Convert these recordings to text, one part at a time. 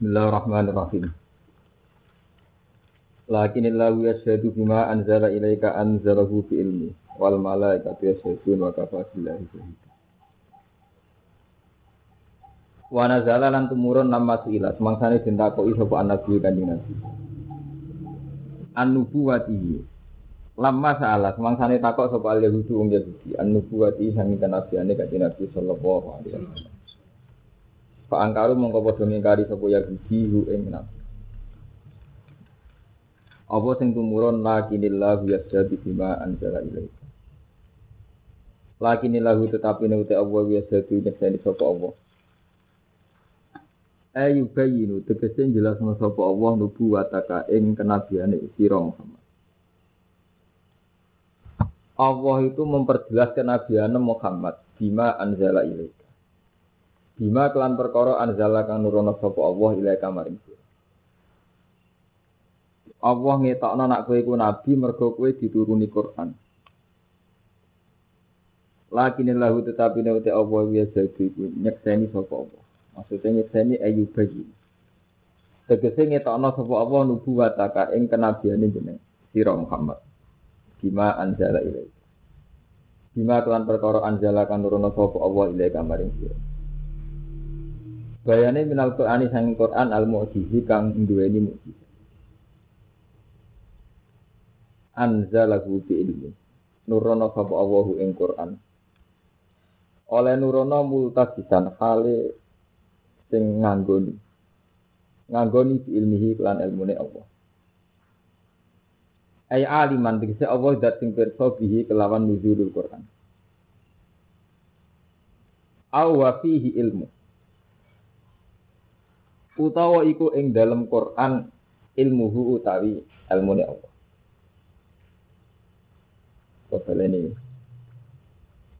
Bismillahirrahmanirrahim. Lakinillahu yashhadu bima anzala ilaika anzalahu bi ilmi wal malaikatu yashhadun wa kafa billahi shahida. Wa nazala lan tumurun nama suila semangsane den takoki sapa annabi kanjeng Nabi. An-nubuwati. Lama salah semangsane takok sapa al-Yahudi wong Yahudi an-nubuwati sami kanabiane kanjeng Nabi sallallahu alaihi wasallam. Pak angkaru mongko padha ngingkari sapa Yahudi hu ing nabi. Apa sing tumurun lakinillahu yasjadu bima anzala ilaika. Lakinillahu tetapi nek Allah yasjadu nyekseni sapa Allah. Ayu bayinu tegese jelasno sapa Allah nubuwataka ing kenabiane sira Muhammad. Allah itu memperjelas kenabiane Muhammad bima anzala ilaika. Bima kelan perkara anzala kang nurono sapa Allah ilaika maring. Allah ngetokno nak kowe iku nabi mergo kowe dituruni Quran. Lakinillahu tetapi nek Allah ya jadi iku nyekseni sapa Allah. Maksudnya nyekseni ayu bagi. Tegese ngetokno sapa Allah nubuwataka ing kenabiane jeneng sira Muhammad. Bima anzala ilaika. Bima kelan perkara anzala kang nurono sapa Allah ilaika maring. Bayane minal Qur'ani sang Qur'an al mu'jizi kang duweni mukjizat. Anzalahu bi ilmi. Nurono sapa Allahu ing Qur'an. Oleh nurono multajisan hale sing nganggoni. Nganggoni bi ilmihi kelan ilmune Allah. Ay aliman dikse Allah dat sing pirsa bihi kelawan nuzulul Qur'an. Aw fihi ilmu utawa iku ing dalam Quran ilmuhu utawi ilmune Allah. Kobel ini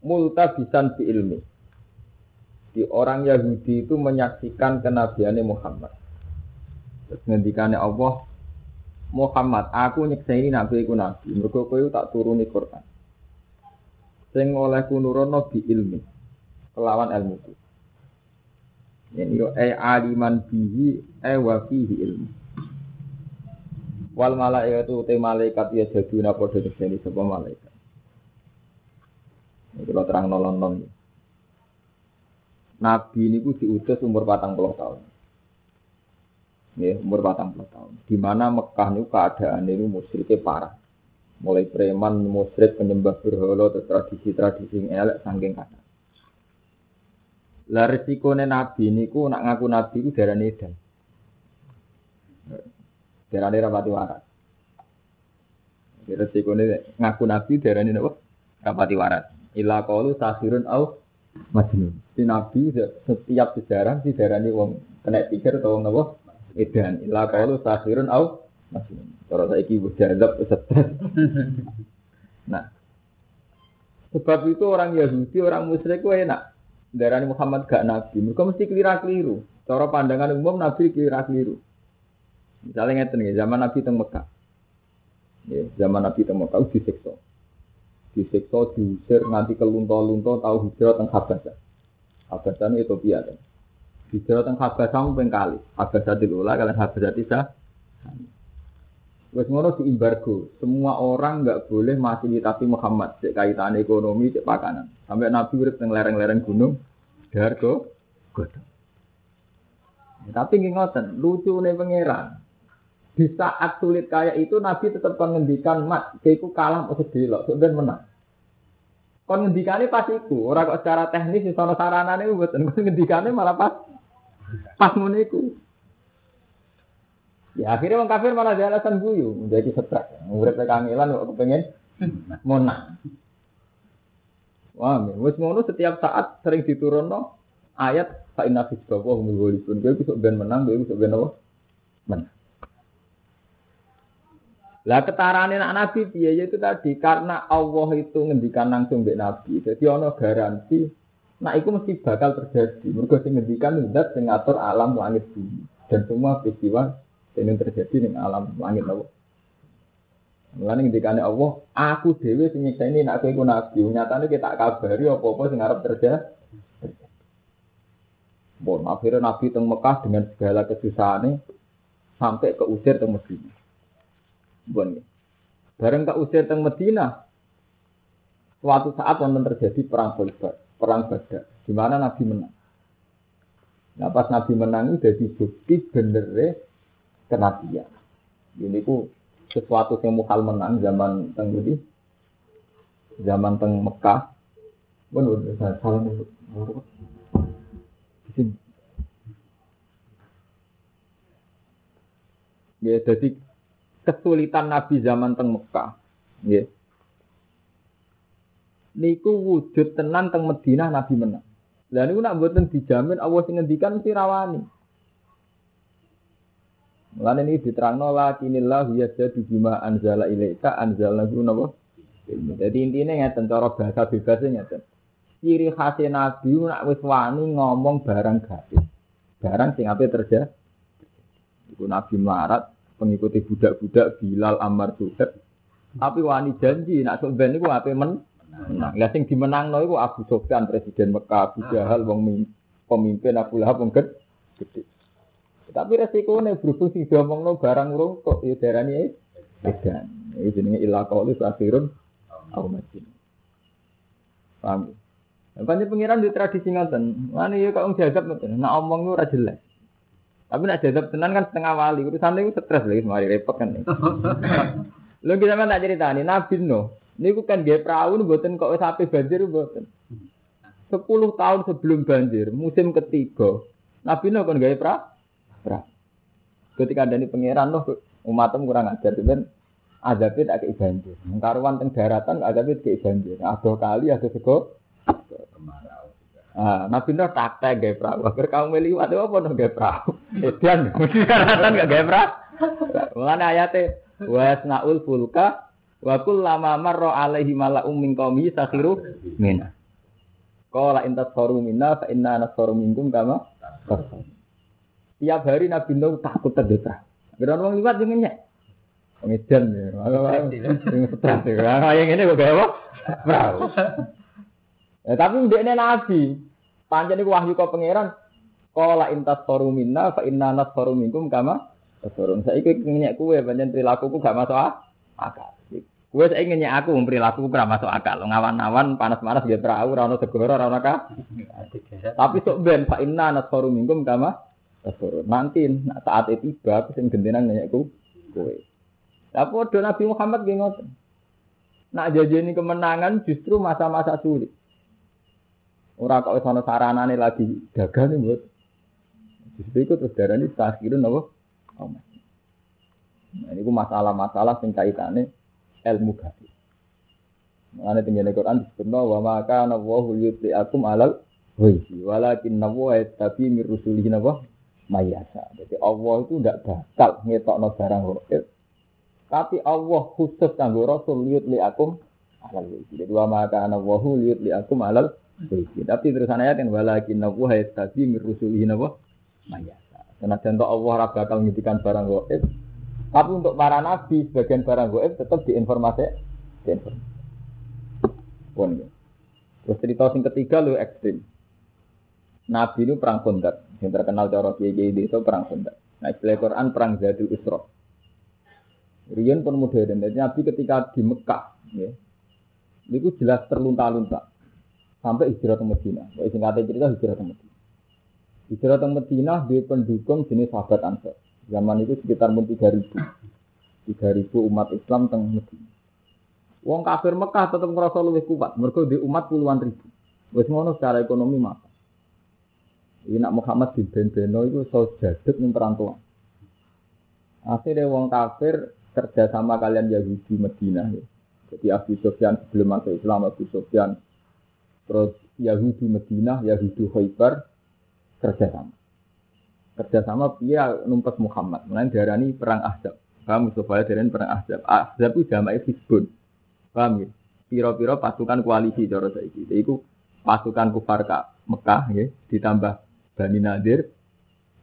multabisan bi ilmi. Di orang Yahudi itu menyaksikan kenabiannya Muhammad. Terus ngendikane Allah, Muhammad, aku nyekseni nabi iku nabi. Mergo kowe tak turuni Quran. Sing oleh nurono bi ilmi. Kelawan ilmu itu. Ini yo e aliman bihi e wa fihi ilmu. Wal malaikatu te malaikat ya jaduna padha nyekseni sapa malaikat. Ini kalau terang nolong non. Nabi ini ku diutus umur patang puluh tahun. Ya, umur patang puluh tahun. Di mana Mekah ini keadaan ini musyriknya parah. Mulai preman, musyrik, penyembah berhala, tradisi-tradisi yang elek, sangking kata. Lah resikone nabi niku nak ngaku nabi iku darane edan. Darane rapati waras. Resikone ngaku nabi darane napa? Rapati waras. Ila qalu sahirun au majnun. Si nabi setiap sejarah si darane wong kena pikir atau wong napa? Edan. Ila qalu sahirun au majnun. Cara saiki wis dianggap stres. Nah, sebab itu orang Yahudi, orang musyrik ku enak darani Muhammad gak nabi. Mereka mesti kelira-keliru. Cara pandangan umum nabi kelira-keliru. Misalnya ngeten nih, zaman Nabi teng Mekah. Ya, zaman Nabi teng Mekah disiksa. Disiksa, diusir, nanti kelunto-lunto tahu hijrah teng Habasah. Habasah ini Ethiopia kan. Hijrah teng Habasah ping kali. Habasah dilula kalian Habasah tidak. Wes ngono di embargo, semua orang nggak boleh fasilitasi Muhammad cek kaitan ekonomi, cek pakanan. Sampai Nabi urip teng lereng-lereng gunung, dargo, godong. Ya, tapi ngoten, lucu nih pangeran. Di saat sulit kayak itu Nabi tetap mengendikan mat, keiku kalah atau delok, sebenarnya menang. Kon ngendikane pas iku, ora kok secara teknis di sono saranane mboten, kon ngendikane malah pas pas ngono iku. Ya akhirnya orang kafir malah ada alasan guyu, menjadi stres. Murid kangelan kok kepengen monah. Wah, wis ngono setiap saat sering diturunno ayat fa inna fi bawa humul ghalibun. Kowe bisa ben menang, kowe bisa ben apa? Menang. Lah ketarane anak nabi piye ya itu tadi karena Allah itu ngendikan langsung mbek nabi. Jadi ono garansi nah itu mesti bakal terjadi. Mergo sing ngendikan zat sing ngatur alam langit bumi dan semua peristiwa ini terjadi di alam langit Allah. Mulane ngendikane Allah, aku dhewe sing nyiksa ini nak kowe nabi. Nyatane kita kabari apa-apa sing arep terjadi. Bon, akhirnya Nabi teng Mekah dengan segala kesusahannya sampai ke usir teng Medina. Bon, bareng ke usir teng Medina, suatu saat wonten terjadi perang Khaybar, perang Badar, di mana Nabi menang. Nah pas Nabi menang itu jadi bukti benernya kenabian. Ini ku sesuatu yang mukhal menang zaman teng Budi, zaman teng Mekah. Bon, salah Ya, jadi kesulitan Nabi zaman teng Mekah. Ya. Niku wujud tenan teng Madinah Nabi menang. Lah niku nak mboten dijamin Allah sing ngendikan mesti rawani. Mulane ini diterangno lakinillah yajadu bima anzala ilaika anzalna napa? Jadi intinya ngeten cara bahasa bebasnya ngeten. Ciri khas Nabi nak wis ngomong barang gaib. Barang sing ape terjadi. Iku Nabi melarat pengikuti budak-budak Bilal Ammar Suhaib. Tapi wani janji nak sok ben niku ape men menang. Lah sing dimenangno iku Abu Sufyan presiden Mekah, Abu Jahal wong pemimpin Abu Lahab wong gede. Tapi resikonya berhubung sing diomongno barang urung kok ya darani edan. Iki jenenge ila qauli akhirun au majin. Paham? Banyak pengiran di tradisi ngoten. Mana ya kok jadab ngoten. Nak omong ora jelas. Tapi nak jadab tenan kan setengah wali. Urusan itu stres lagi, mari repot kan. Lo kita mana cerita nih Nabi no. Ini kan gaya perahu nih buatin kok sampai banjir buatin. Sepuluh tahun sebelum banjir, musim ketiga, Nabi no kan gaya perahu. Perahu. Ketika ada nih pangeran loh, umatem kurang ajar, kan adabnya tak kayak banjir. Karuan teng daratan adabnya kayak banjir. Ada kali ada sego Ah, Nabi Nuh taktek gaya perahu. Agar kamu meliwat apa dong gaya perahu? Edian, mesti karatan gak gaya perahu. Mengenai ayatnya, wasnaul fulka wa lama marra alaihi mala'um min qaumi sakhiru mina. Qala intas saru minna fa inna nasaru minkum kama Tiap hari Nabi Nuh takut terdetra. Kira orang liwat jangan nyek. Pengedan ya. Yang stres ya. Yang ini kok? Perahu. Ya, tapi ini nabi. Pancen niku wahyu kok pangeran. Qala intas faru minna fa inna nasfaru minkum kama tasfarun. Saiki ngenyek kowe pancen perilakuku gak masuk akal. Kowe saiki ngenyek aku perilakuku ora masuk akal. Ngawan-awan panas-panas ge perahu ora ono segoro ora ono Tapi sok ben fa inna nasfaru minkum kama tasfarun. Nanti saat itu tiba aku sing gendenan ngenyekku kowe. Lah padha Nabi Muhammad ngoten. Nak jajeni kemenangan justru masa-masa sulit. Ora kok wis ana saranane lagi gagal nih buat. Justru itu terus darah ini takhirun apa? Oh, nah, ini masalah-masalah sing kaitane ilmu gaib. Mengenai tinggi Quran disebutnya wa maka nawahu yutli akum alal walakin nawahu tapi mirusuli nawa mayasa. Jadi Allah itu tidak bakal ngetokno barang gaib. Tapi Allah khusus kanggo Rasul yutli akum alal wajhi. Jadi wa maka nawahu yutli akum alal tapi terusan ayat yang walakin nabu hayat tadi mirusulihi nabu mayasa. Karena contoh Allah ora bakal ngidikan barang goib. Tapi untuk para nabi sebagian barang goib tetap diinformasi. Diinformasi. Ya. Terus cerita sing ketiga lu ekstrim. Nabi itu perang kondak. Yang terkenal cara kiai itu perang kondak. Nah istilah Quran perang Zadul Isra. Rian pun modern. Jadi Nabi ketika di Mekah, ya, itu jelas terlunta-lunta sampai hijrah ke Medina. Kalau singkatnya cerita hijrah ke Medina. Hijrah ke Medina di pendukung jenis sahabat Ansar. Zaman itu sekitar pun 3000. 3000 umat Islam teng Medina. Wong kafir Mekah tetap ngerasa lebih kuat. Mereka di umat puluhan ribu. Wes ngono secara ekonomi maka. Ini nak Muhammad di Beno itu so jaduk nih perantauan. Akhirnya wong kafir kerja sama kalian Yahudi Medina. Ya. Jadi Abu Sofyan sebelum masuk Islam Abu Sofyan Terus Yahudi Medina, Yahudi Khaybar kerjasama. Kerjasama dia numpes Muhammad. Mulai darani perang Ahzab. Paham supaya darani perang Ahzab. Ahzab itu jama'i Hizbun. Paham ya? Piro-piro pasukan koalisi cara saiki. Itu pasukan kufar ka Mekah ya, ditambah Bani Nadir,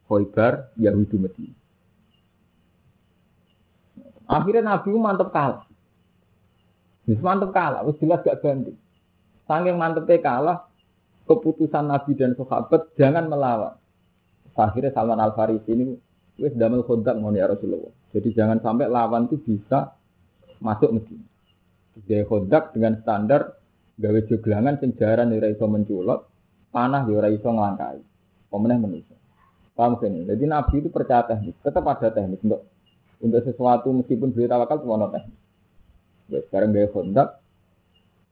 Khaybar, Yahudi Medina. Akhirnya Nabi mantep kalah. Bisa mantep kalah, jelas gak banding. Saking mantepnya kalah, keputusan Nabi dan sahabat jangan melawan. akhirnya Salman Al Farisi ini wis damel kontak mau ya Rasulullah. Jadi jangan sampai lawan itu bisa masuk Medina. Dia kontak dengan standar gawe joglangan sing jaran ora iso menculot, panah ya ora iso nglangkai. Pemenang manusia. Paham sini? Jadi Nabi itu percaya teknik, tetap ada teknik untuk untuk sesuatu meskipun beliau tawakal teknik. Ya, sekarang gaya kontak,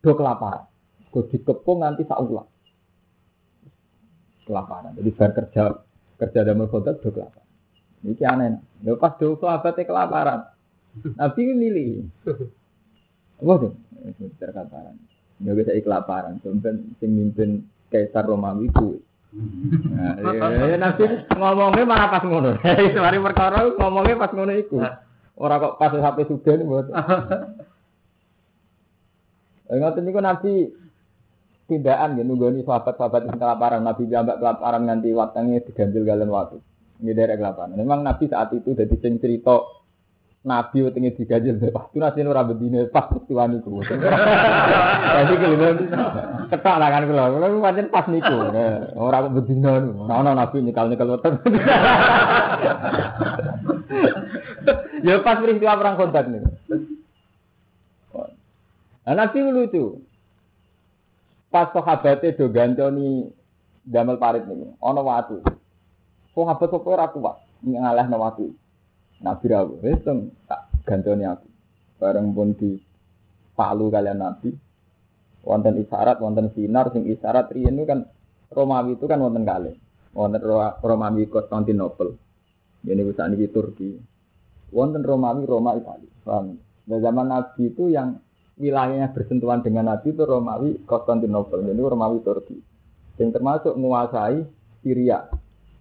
do kelaparan. Kau dikepung nanti saulah. Kelaparan. Jadi bar kerja kerja damai kontak do kelaparan. Ini aneh. Ya pas do sahabatnya kelaparan. Nabi ini milih. Apa tuh? Kelaparan. Ya bisa kelaparan. Sampai sing mimpin Kaisar Romawi kuwi. Ya, nanti ngomongnya malah pas ngono. Mari perkara ngomongnya pas ngono iku. Ora kok pas sampai sudah nih buat. Ingat niku nanti tindakan ya nunggoni sahabat-sahabat yang kelaparan. Nabi jambak kelaparan nganti watangnya diganjil galen waktu. Ini dari kelaparan. Memang Nabi saat itu jadi sing cerita Nabi utengi diganjil Pak. Itu nasi ora bedine pas peristiwa niku. Jadi kelima ketak kan kula. Kula pancen pas niku. Ora kok bedina niku. Ora ana Nabi nyekal-nyekal weteng. Ya pas peristiwa perang kontak niku. Nah, Nabi lucu. Pas sahabatnya do gantoni damel parit niku. Ana watu. Sahabat kok ora kuat ngalahno watu. Nabi rawu, wis tak gantoni aku. Bareng pun di palu kalian Nabi. Wonten isyarat, wonten sinar, sing isyarat riyen kan Romawi itu kan wonten kali. Wonten Romawi Konstantinopel. Ini bisa niki Turki. Wonten Romawi Roma Italia. Nah, zaman Nabi itu yang wilayahnya bersentuhan dengan Nabi itu Romawi Konstantinopel. Jadi Romawi Turki. Yang termasuk menguasai Syria.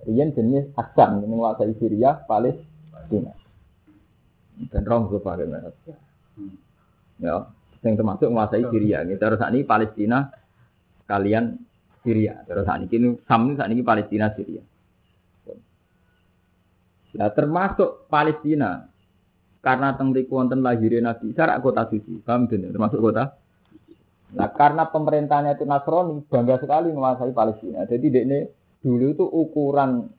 Rian jenis Hasan menguasai Syria, Palestina Palestina. Dan rong gue pakai. Ya, yang termasuk menguasai Syria. Ini terus ini Palestina kalian Syria. Terus ini Sam saat ini Palestina Syria. Nah, termasuk Palestina karena tengriku wonten lahirnya Nabi Isa kota suci. Paham tidak? Termasuk kota Nah, karena pemerintahnya itu Nasrani, bangga sekali menguasai Palestina. Jadi ini dulu itu ukuran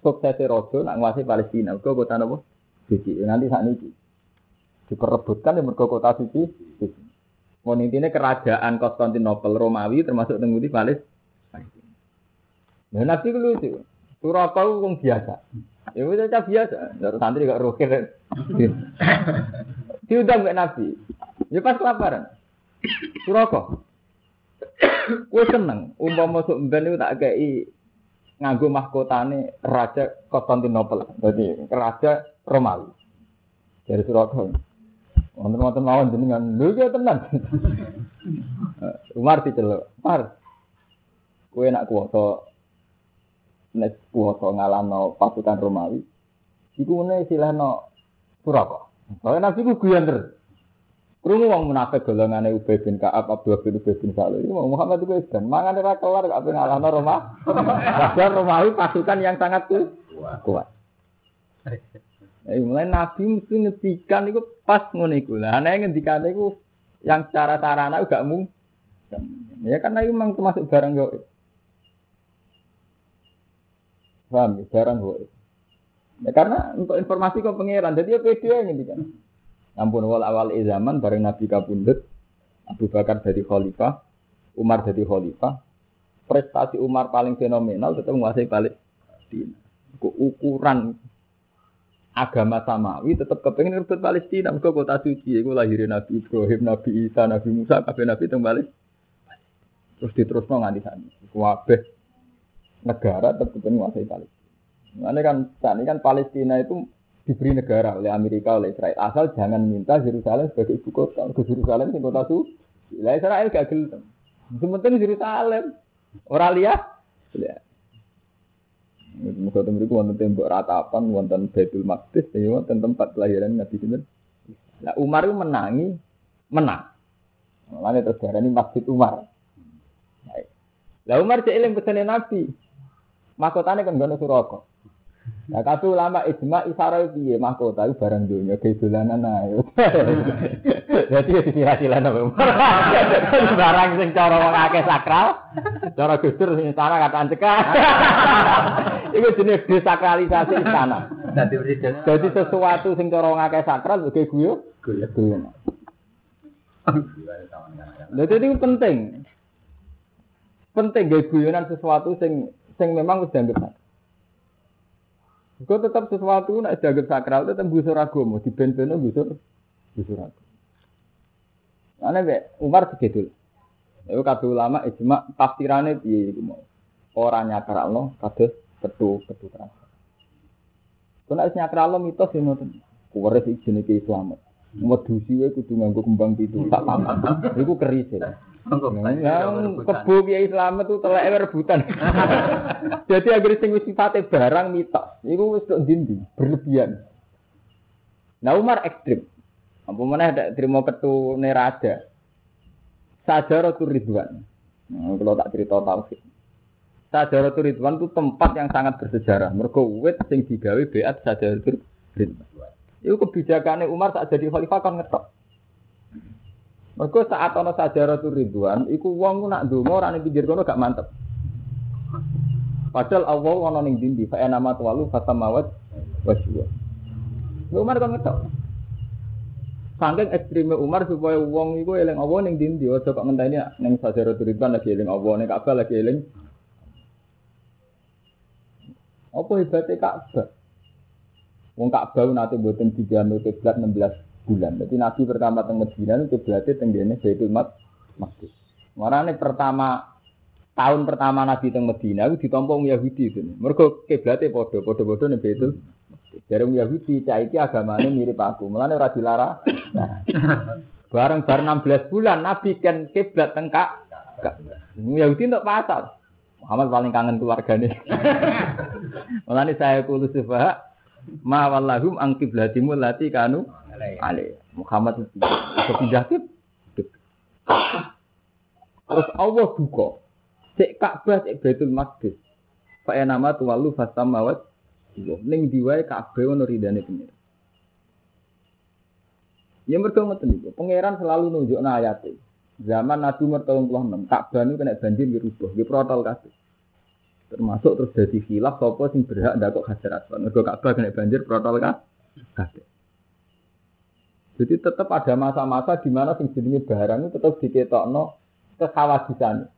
suksesnya Rojo nak nguasai Palestina. Mergo kota nopo? Suci. Nanti saat ini diperebutkan di mergo kota suci. Suci. Mau intinya kerajaan Konstantinopel Romawi termasuk tengguti Palestina. Nah, nanti lucu. Suraka itu biasa. Ya udah biasa. Terus santri gak rukir. Diundang ke Nabi. Ya pas kelaparan. Suraka. Gue seneng. Umpama masuk ben itu tak kayak nganggo mahkotane Raja Konstantinopel. Jadi Raja Romawi. Dari Surabaya. Wonten-wonten mawon jenengan. Lho tenan. Umar diceluk. Umar. Kowe nak kuwasa nek kuwasa ngalahno pasukan Romawi. Iku ngene silahno Surabaya. Soalnya Nabi ku guyon terus. Krungu wong munafik golongane Ubay bin Ka'ab, Abdullah bin Ubay bin Salul. Ini Muhammad itu kan mangan ora kelar kok ape ngalahno Roma. Padahal Romawi pasukan yang sangat kuat. Eh, mulai Nabi mesti ngetikan itu pas ngono iku. Lah ana ngendikan iku yang cara sarana gak mung. Ya karena itu memang termasuk barang yo. Paham ya, barang kok. Ya karena untuk informasi kok pangeran, jadi ya pede ngendikan. Ampun wal awal zaman bareng Nabi kabundut, Abu Bakar jadi khalifah, Umar jadi khalifah. Prestasi Umar paling fenomenal tetap menguasai Palestina. Ukuran agama samawi tetap kepengen rebut Palestina. Mereka kota suci, itu lahirin Nabi Ibrahim, Nabi Isa, Nabi Musa, kabeh Nabi tembali. Terus diterusno nganti sana. Kabeh negara tetap kepengen menguasai Palestina. Ini kan ini kan Palestina itu diberi negara oleh Amerika oleh Israel asal jangan minta Yerusalem sebagai ibu kota ke Yerusalem sing kota su lah Israel gak gelem sementing Yerusalem orang lihat ya Muka tembiku wonten tembok ratapan, wonten Baitul Maqdis, ya wonten tempat kelahiran Nabi Sinten. Nah Umar itu menangi, menang. Mulane terus ini Masjid Umar. Lah Umar cek eling pesene Nabi. Mahkotane kan gono Suraka. Nah, kabeh ulama ijma isara piye mahkota iku barang dunya ge dolanan ae. Dadi ya apa. Barang sing cara wong akeh sakral, cara gusur sing istana kataan cekak. Iku jenis desakralisasi istana. Dadi presiden. Jadi sesuatu sing cara wong akeh sakral ge guyu, guyu. Lha itu penting. Penting gaya guyonan sesuatu sing sing memang wis dianggap sakral. Kau tetap sesuatu nak dianggap sakral tetap busur agama, di ben-beno busur busur agama. Ana be Umar segitu. Itu kabeh ulama ijma tafsirane piye iku mau. Ora nyakralno kados ketu ketu keras. Kena wis nyakralno mitos yo ngoten. Kuwaris jenenge Islam. Medusi wae kudu nganggo kembang pitu. Tak paham. Iku keris ya. Kebo kiai Islam itu telek rebutan. Jadi agar sing wis sifate barang mitos, iku wis tok dindi, berlebihan. Nah Umar ekstrim. Apa mana ada terima ketu nerada. Sajaratul Ridwan. Nah, kalau tak cerita tauhid. Sajaratul Ridwan itu tempat yang sangat bersejarah. Mergo wit sing digawe beat Sajaratul Ridwan. Itu kebijakannya Umar saat jadi khalifah kan ngetok. Mergo saat ana Sajaratul Ridwan, iku wong nak ndonga ora ning pinggir kono gak mantep. Padahal Allah ana ning dindi, fa nama walu fatamawat waswa. Umar kan ngetok. Saking ekstreme Umar supaya wong iku eling Allah ning dindi, aja kok ngenteni ning Sajaratul Ridwan lagi eling Allah, ning Ka'bah lagi eling. Apa hebatnya Ka'bah? Wong Ka'bah nate mboten dijamu kiblat 16 bulan. Jadi Nabi pertama teng Madinah itu kiblatnya tenggene Baitul Maqdis. Marane pertama tahun pertama Nabi teng Madinah itu ditampa wong Yahudi itu. Mergo kiblatnya padha, padha-padha ning Baitul Dari Yahudi cah iki agamane mirip aku. Mulane ora dilarang. Nah, bareng bar 16 bulan Nabi kan kiblat teng Ka'bah. Yahudi untuk pasal. Muhammad paling kangen keluarganya. Mulane saya kulo sufaha ma wallahum ang kiblatimu lati kanu ale. Muhammad itu pindah kib. Terus Allah duka. Cek Ka'bah cek Baitul Maqdis. Fa nama tuwalu fasamawat. Ning diwae Ka'bah ono ridane pengiran. Ya mergo ngoten niku. Pangeran selalu nunjukna ayate. Zaman Nabi Umar tahun 36, Ka'bah itu kena banjir dirubah, di protol kabeh. Termasuk terus jadi khilaf sapa sing berhak ndakok Hajar Aswad. Mergo Ka'bah kena banjir protol kabeh. Jadi tetap ada masa-masa di mana sing jenenge barang itu tetap diketokno kekhawatisan.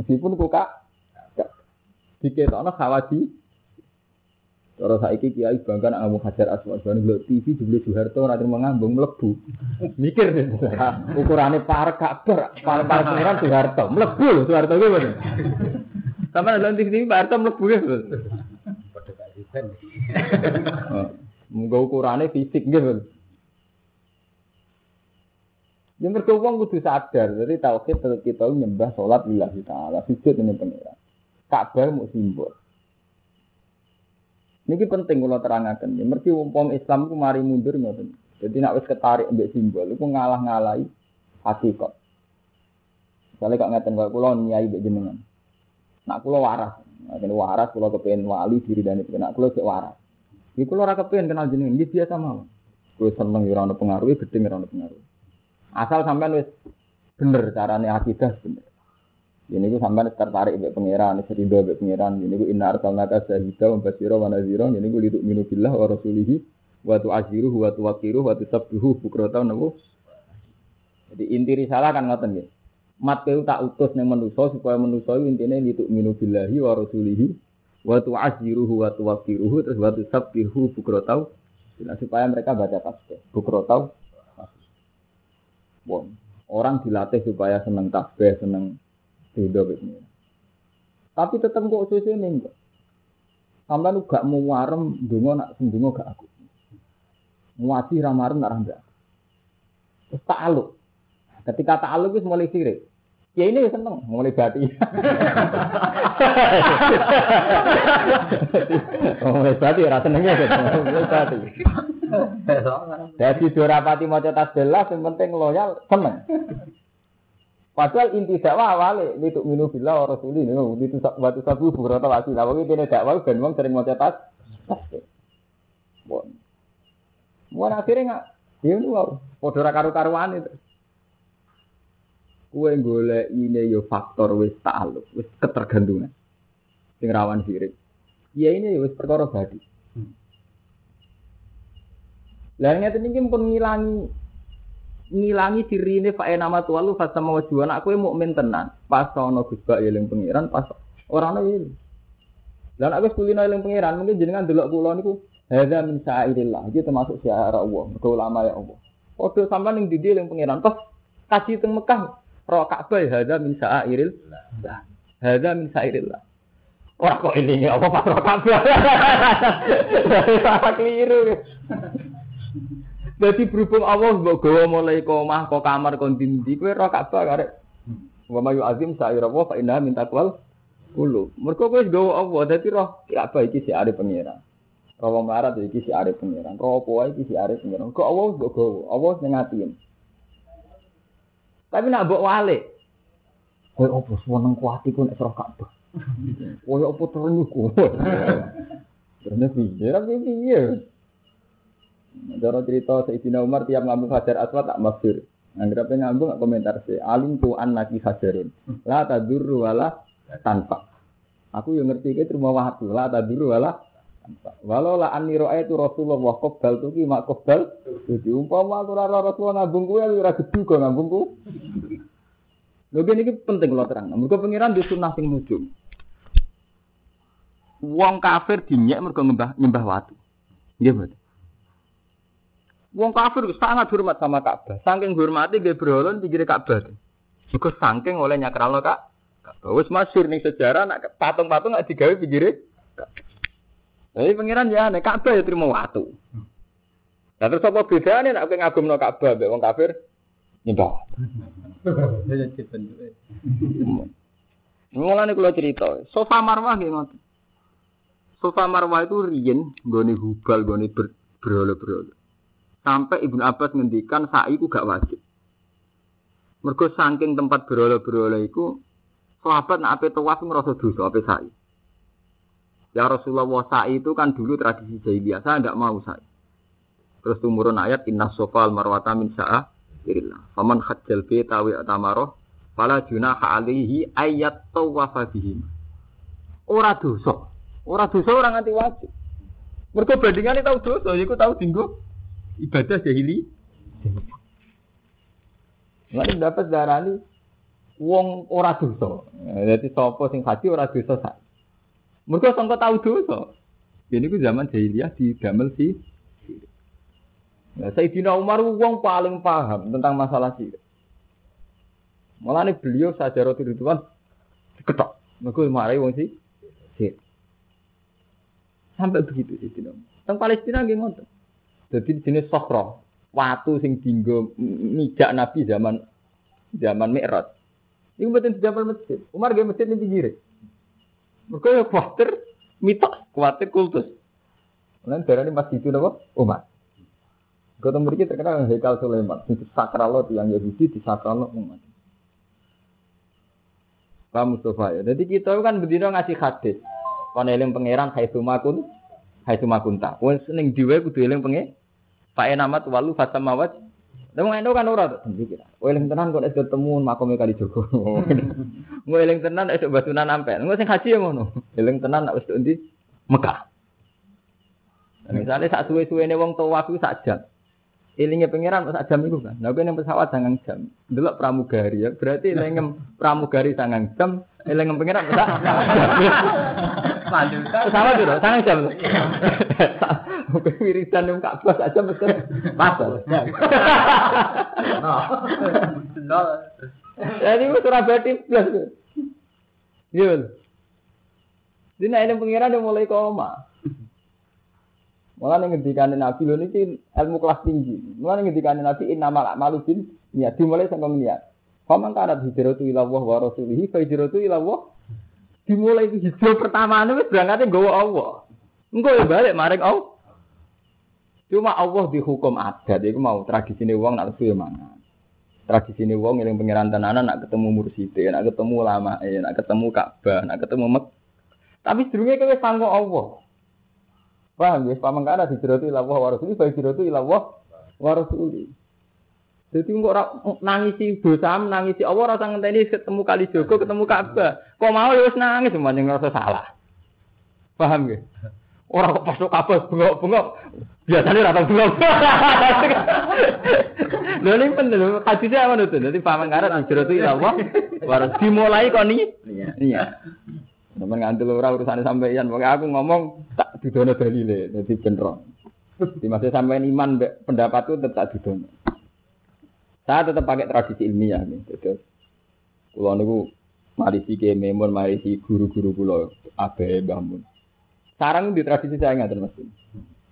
Meskipun kok kak diketokno khawati Cara saiki kiai bangga nak ngomong Hajar Aswad, jan ndelok TV jebule Soeharto ora terima ngambung mlebu. Mikir deh. Ukurane parek Ka'bah, parek parek pangeran Soeharto, mlebu lho Soeharto kuwi ngono. Sama ndelok TV Pak Harto mlebu ya. Munggo ukurane fisik nggih. Ya mergo wong kudu sadar, jadi tauhid tetep kita nyembah salat lillahi taala, sujud ini pangeran. Ka'bah mau simbol. Niki penting kalau terangkan. Ya, mergi umpam Islam ku mari mundur ngoten. Jadi nak wis ketarik ambek simbol, iku ngalah-ngalahi hakikat. Misalnya kok ngeten kok kula nyai mbek jenengan. Nak kula waras, kene waras kula kepengin wali diri dan itu. Nak kula sik waras. Iki kula ora kepengin kenal jenengan, iki biasa mawon. Kula seneng ora ono pengaruh, gedeng ora ono pengaruh. Asal sampean wis bener carane akidah bener. Ini ku sampean tertarik mbek pangeran, serido mbek pangeran. Ini ku inna arsalnaka syahida wa basyira wa nadhira. Ini ku litu minu billah wa rasulihi wa tu'aziruhu wa tuwaqiruhu wa tusabbihu bukrata nabu. Jadi inti risalah kan ngoten nggih. Mat keu tak utus ning manusa supaya manusa intine litu minu billahi wa rasulihi wa tu'aziruhu wa tuwaqiruhu terus wa tusabbihu bukrata Nah, supaya mereka baca tasbih. Bukrata Bon. Orang dilatih supaya seneng tasbih, seneng ini. Tapi tetap kok susu ini enggak. Sampai lu gak mau warem, dungo nak sendungo gak aku. Muati ramarem nak rambak. Terus ta'aluk. Ketika ta'aluk itu mulai sirik. Ya ini seneng, mulai bati. mulai bati, rasa senengnya. Mulai bati. Dari dua rapati mau cetas belas, yang penting loyal, seneng. Padahal inti dakwah awale itu minu billah wa rasuli ini itu batu sabu burata wasila. Wae dene dakwah ben wong sering maca tas. Tas. Bon. Mun akhire nggak ya wow, padha ra karo-karuan itu. Kue golek ini yo faktor wis ta'aluk, wis ketergantungan. Sing rawan sirik. Ya ini yo wis perkara badi. Lah ngeten iki pun ngilangi ngilangi dirine fa nama tualu fa sama wajuan aku mukmin tenan. Pas ana Gus Bak eling pangeran, pas ora ana eling. Lan aku kulino eling pangeran, mungkin jenengan delok kula niku hadza min sa'irillah. Iki termasuk syiar Allah, mergo ulama ya Allah. Padha sampean ning didi eling pangeran, terus kaji teng Mekah, ro Ka'bah hadza min sa'irillah. Hadza min sa'irillah. Ora kok eling apa pas ro Ka'bah. Keliru. Jadi berhubung Allah mbok gawa mulai omah ke kamar kon dindi kowe ora Ka'bah karek. Wa mayu azim sa'ira wa fa inna min taqwal kulo. Mergo kowe gawa Allah dadi roh Ka'bah iki si are pangeran. Roh melarat iki si are pangeran. Roh apa iki si are pangeran. Kok Allah mbok gawa, Allah sing ngatiin. Tapi nak mbok wale. Kowe opo seneng kuat iku nek roh Ka'bah. Kowe opo terenyuh kowe. Terus piye? Ra piye? Cara cerita Sayyidina Umar tiap ngambung Hajar Aswad tak mafir. Anggap ngambung komentar sih. Alim tuan lagi hajarin. La tadurru wala tanpa. Aku yang ngerti itu terima waktu. La tadurru wala tanpa. Walau la anni itu Rasulullah qabal tuh mak qabal. Jadi umpama aku ora Rasulullah ngambung kuwi ora gedu kok ngambung ku. Lho ini penting kalau terang. Mergo pengiran di sunnah sing nujum. Wong kafir dinyek mergo nyembah nyembah watu. Nggih, betul. Wong kafir sangat hormat sama Ka'bah. Saking hormati nggih berhala pinggir Ka'bah. Iku saking oleh nyakralno Kak. Wis masyhur ning sejarah nak patung-patung nggak digawe pinggire. Jadi pangeran ya nek Ka'bah ya terima watu. Lah terus apa bedane nek kowe ngagumno Ka'bah mbek wong kafir nyembah. Mulane kula cerita, Sofa Marwah nggih ngoten. Sofa Marwah itu riyen nggone hubal, nggone berhala-berhala. Sampai Ibnu Abbas ngendikan sa'i ku gak wajib. Mergo saking tempat berola-berola iku sahabat nak ape tawaf ngrasa dosa ape sa'i. Ya Rasulullah sa'i itu kan dulu tradisi jahiliyah, saya tidak mau sa'i. Terus tumurun ayat inna sofal marwata min sa'a irillah. Faman hajjal beta wa atamaroh fala junaha alaihi ayat tawafa bihim. Ora dosa. Ora dosa orang nganti wajib. Mergo bandingane tau dosa, iku tau dinggo ibadah jahili. Lalu dapat darah ini wong ora dosa. Jadi sopo sing haji ora dosa sak. Mereka sangka tahu dosa. Ini ku zaman jahiliyah di damel si. Nah, Sayyidina Umar wong paling paham tentang masalah sih. Malah nih beliau sajarah Ridwan ketok. Mereka marahi wong si. Sampai begitu sih Tentang Palestina gimana? Jadi jenis sokro, watu sing dinggo mijak Nabi zaman zaman Mi'raj. Iku mboten zaman masjid. Umar ge masjid ning pinggir. Mergo ya kuwatir mitos, kuwatir kultus. Lan darane masjid itu napa? Umar. Kota mriki terkenal Hekal Sulaiman, itu sakral yang Yahudi di sakral umat. Pak Mustafa ya. Jadi kita kan berdiri ngasih hadis. Kon eling pangeran haitsu makun haitsu makunta. Wong ning diwe kudu eling pangeran Pak Enamat walu fatamawat. Lah ngono kan ora to dikira. Eling tenan kok nek ketemu makome kali Joko. Eling tenan esuk batunan ampe. Ngo sing haji ya ngono. Eling tenan nek wis ndi Mekah. Misalnya saat suwe-suwene wong tawaf iku sak jam. Ilingnya pangeran sak jam itu kan. Lah yang pesawat sangang jam. Delok pramugari ya. Berarti ilingnya pramugari sangang jam, ilingnya pangeran sak Pesawat itu sangang jam. Wiridan yang Ka'bah aja mesti pasal. Jadi itu Surabaya plus. Iya. Dina ini pengiran yang mulai koma. Malah ngendikan Nabi lho niki ilmu kelas tinggi. Malah ngendikan Nabi inna malak malu bin niat dimulai sampai niat. Faman kanat hijratu ila Allah wa rasulihi fa hijratu ila Allah. Dimulai hijrah pertama wis berangkatnya nggawa Allah. Engko ya balik maring Allah. Cuma Allah dihukum adat, itu mau tradisi ini uang nak ya mangan. tradisi ini wong yang pengiran tenanan nak ketemu murside, nak ketemu lama, nak ketemu Ka'bah, nak ketemu Mek. Tapi sedurunge kowe sangko Allah. Paham ya, pamangkana hijratu ila Allah wa rasuli, fa hijratu ila Allah. Jadi kok ora nangisi dosa, nangisi Allah rasa ngenteni ketemu kali Jogo, ketemu Ka'bah. Kok mau ya wis nangis semuanya ngerasa salah. Paham ya? Orang kok pas Ka'bah bengok-bengok. Biasanya rata bengok. Lho ini penting lho, hadisnya apa itu? Jadi paman karat hijrah itu ila Allah. Baru dimulai kok nih. Iya. Iya. Sampai ngantul ora urusan sampeyan, pokoknya aku ngomong tak didono dalile, dadi bener. Di masa sampeyan iman mbek pendapat itu tetap didono. Saya tetap pakai tradisi ilmiah nih. Jadi, kulo niku mari si kememun, mari si guru-guru kulo abe bangun. Sarang di tradisi saya nggak mas.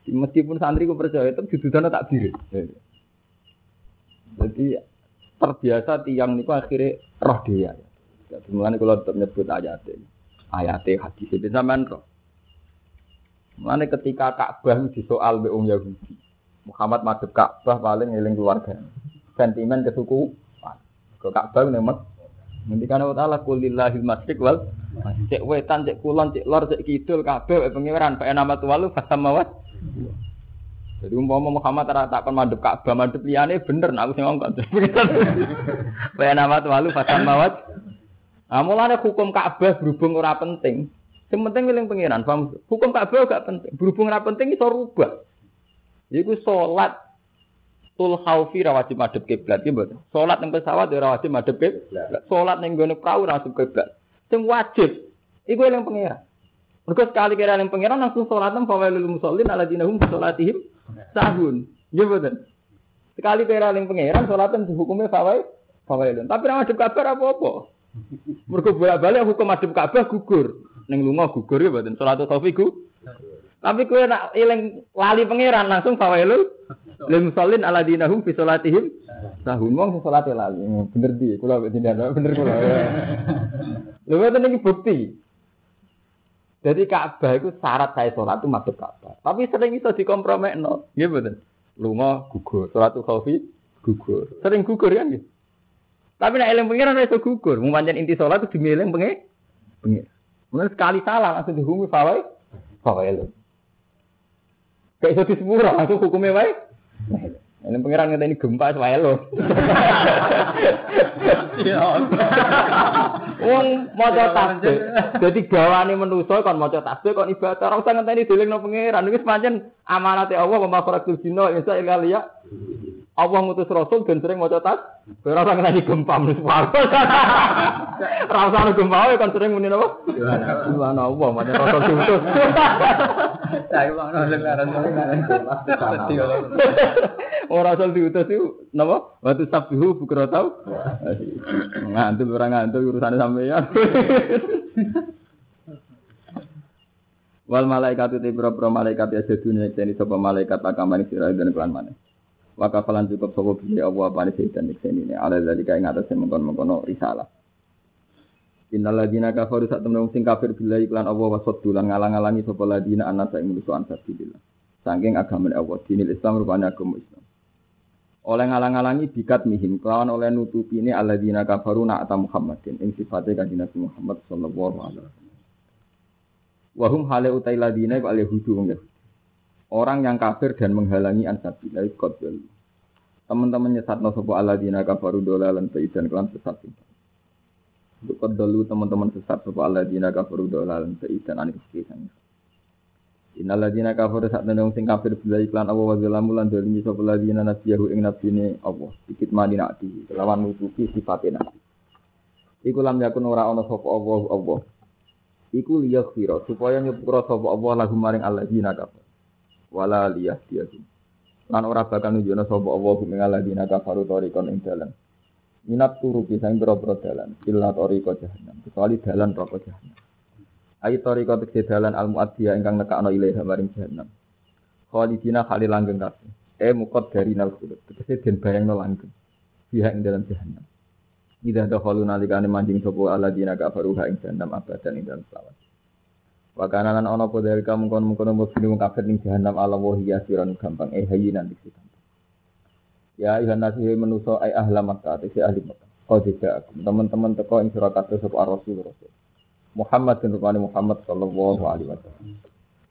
Meskipun santri ku percaya itu didudono tak diri. Jadi terbiasa tiang niku akhirnya roh dia. Jadi mulane kalau tetap nyebut ayat ini. Ayat hadis itu sampean roh. Mulane ketika Ka'bah disoal be wong Yahudi. Muhammad madhep Ka'bah paling eling keluarga. Sentimen kesuku. Ke Ka'bah nemot. Nanti kan Allah Ta'ala kulillahil masrik wal cek wetan, cek kulon, cek lor, cek kidul, kabeh pengiran, fa nama tuwalu fasamawat. Jadi umpama Muhammad tak kon madhep Ka'bah, madhep liyane bener nek aku sing ngongkon. Fa nama tuwalu fasamawat. Ah mulane hukum Ka'bah berhubung ora penting. Sing penting eling pengiran, paham? Hukum Ka'bah gak penting. Berhubung ora penting iso rubah. Iku salat tul khaufi ra wajib madhep kiblat iki mboten. Salat ning pesawat ora wajib madhep kiblat. Salat ning gone prau ora wajib kiblat. Sing wajib iku eling pengiran. Mergo sekali kira eling pengiran langsung salat nang fawailul musallin alladzina hum salatihim sahun. Nggih mboten. Sekali kira eling pengiran salatan hukumnya fawail fawailun. Tapi ra madhep kabar apa-apa. Mergo bolak-balik hukum madhep Ka'bah gugur. Ning lunga gugur ya. Salatul khaufi gugur. Tapi kowe nak eling lali pangeran langsung fawailul lil musallin alladzina hum fi salatihim sahun wong salate lali. Bener di, kula mbek tindak bener kula. Lha ngoten iki bukti. Jadi Ka'bah itu syarat saya sholat itu masuk Ka'bah. Tapi sering iso dikompromekno. Nggih mboten. Lunga gugur, salatul khaufi gugur. Sering gugur kan nggih. Tapi nek eling pengiran iso gugur. Mung pancen inti sholat itu dimilih pengen. Pengen. Mulai sekali salah langsung dihukumi fawai. Fawai Kayak iso disepuro langsung hukumnya wae. Ini pengiran ngene ini gempa wae lho. Wong maca tasbih. Dadi gawane manusa kon maca tasbih kon ibadah ora usah ngenteni dilingno pengiran. Iki pancen amanate Allah wa makhrajatul jinna insa ila liya. Allah ngutus rasul dan sering maca tas. Ora usah ngenteni gempa manusa. Ora usah gempa wae kon sering muni napa? Subhanallah Allah macam rasul diutus. Saya Ora asal diutus itu napa? Watu sabihu bukra tau. Ngantul ora ngantul urusane sampeyan. Wal malaikat itu pira-pira malaikat ya sedunia jadi sapa malaikat akamane sira dan kelan maneh. Wa kafalan cukup sapa bi Allah apa ne sedan iki ne ala dari kae ngatas mengkon-mengkono risalah. Innal ladina kafaru sak temen sing kafir billahi lan Allah wa saddu lan ngalang-alangi sapa ladina anasa ing musuh ansar billah. Saking agama Allah dinil Islam rupanya agama Islam. Oleh ngalang-alangi bikat mihim kelawan oleh nutupi ini alladzina kafaru na'ata Muhammadin ing sifatnya kanjeng Nabi Muhammad sallallahu alaihi wasallam. Wahum hale utai ladina iku wong Yahudi. Orang yang kafir dan menghalangi ansabillah qadal. Teman-teman nyesatno sapa alladzina kafaru dolalan baidan kelan sesat. Untuk qadalu teman-teman sesat sapa alladzina kafaru dolalan baidan anis kisan. Innal ladzina kafaru sak temen sing kafir billahi iklan Allah wa zalamu lan dolimi sapa ladzina nabiyahu ing nabine Allah. Dikit mani nakti kelawan nutupi sifate nabi. Iku lam yakun ora ana sapa Allah Allah. Iku supaya nyepura sapa Allah lahum maring alladzina kafir. Wala liyahdiyahum. Lan ora bakal nunjukna sapa Allah ing alladzina kafaru tariqon ing dalan. Minat turu bisa ing boro dalan. Illa tariqa jahannam. Kecuali dalan roko jahannam. Ayi toriko tegese dalan al muaddiya ingkang nekakno ilaiha maring jahannam. Khalidina khali langgeng kabeh. E mukot dari nal khulud. Tegese den bayangno langgeng. Biha ing dalam jahannam. Ida dakhalu nalikane manjing sapa alladzina kafaru ha ing jahannam abadan ing dalam selawat. Wa kana lan ana apa dari kamu kon mungkon mung wong kafir ning jahannam ala wa siron gampang eh hayinan diksi gampang. Ya ayuhan nasi menuso ay ahla Makkah, si ahli Makkah. Kau tidak teman-teman teko ing sira kabeh sapa Rasul Rasul. Muhammad bin rupane Muhammad sallallahu alaihi wasallam.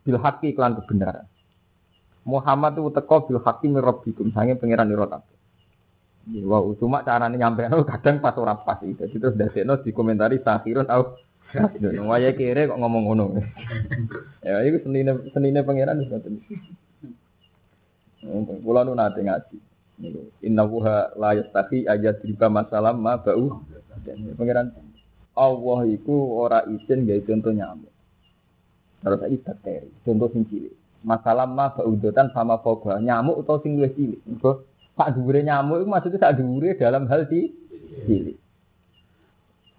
Bil haqqi iklan kebenaran. Muhammad itu teko bil haqqi min rabbikum sange pangeran ira kabeh. Ya, wow, cuma carane nyampe kadang pas ora pas itu. Terus dasekno dikomentari sahirun au Waya kere kok ngomong ngono. ya itu senine senine pangeran wis ngoten. Kula nu nate ngaji. Niku inna wuha la yastahi ayat riba masalah ma bau. Pangeran Allah iku ora izin gawe contoh nyamuk. Terus saiki bakteri, contoh sing cilik. Masalah ma baudotan sama foga nyamuk atau sing luwih cilik. Mergo sak dhuwure nyamuk itu maksudnya sak dhuwure dalam hal cilik.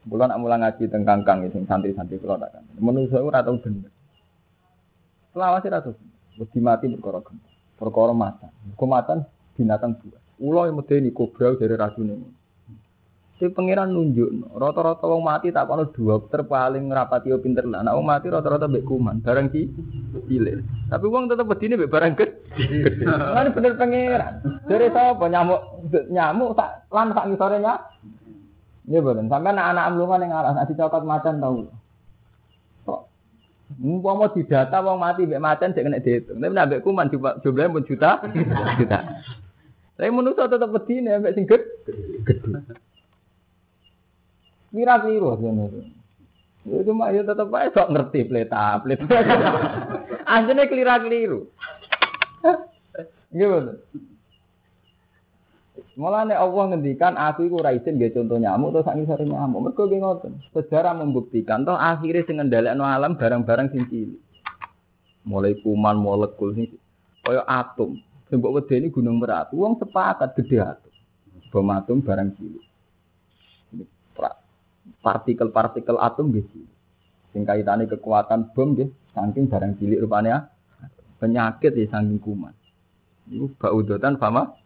Kulo nak mulang ngaji teng kangkang sing santri-santri kulo tak kan. Menungso ora tau bener. Selawase ra tau. Wedi mati perkara gempa. Perkara matan. Kematan binatang buas. Ulo yang medeni kobra dari racune. Si pangeran nunjuk, rata-rata wong mati tak kono dokter paling ngrapati yo pinter lah. Nek wong mati rata-rata mbek kuman, barang ki cilik. Tapi wong tetep wedine mbek barang gede. Lan bener pangeran. Dari sapa nyamuk nyamuk tak lan sak ngisore nya. Iya betul. Sampai anak-anak amlungan yang alas, nanti cokot macan tahu. Kok? Umpama didata wong mati mbek macan sik kena dihitung. Tapi nek mbek kuman jumlahnya pun juta, juta. Tapi manusia tetap bedine mbek sing gede. Mira keliru ngono. Ya cuma ya tetep ae sok ngerti pleta, pleta. Asline kelira-keliru. Gitu. Mulane Allah ngendikan aku iku ora izin nggih contoh nyamuk terus sak ngisore nyamuk. Mergo ngoten. Sejarah membuktikan toh akhirnya sing ngendhalekno alam barang-barang sing. Mulai kuman molekul sing kaya atom. Sing mbok wedeni gunung Merapi, wong sepakat gede atom. Bom atom barang cilik. Partikel-partikel atom nggih cilik. Sing kaitane kekuatan bom nggih saking barang cilik rupanya penyakit ya saking kuman. Iku baudotan fama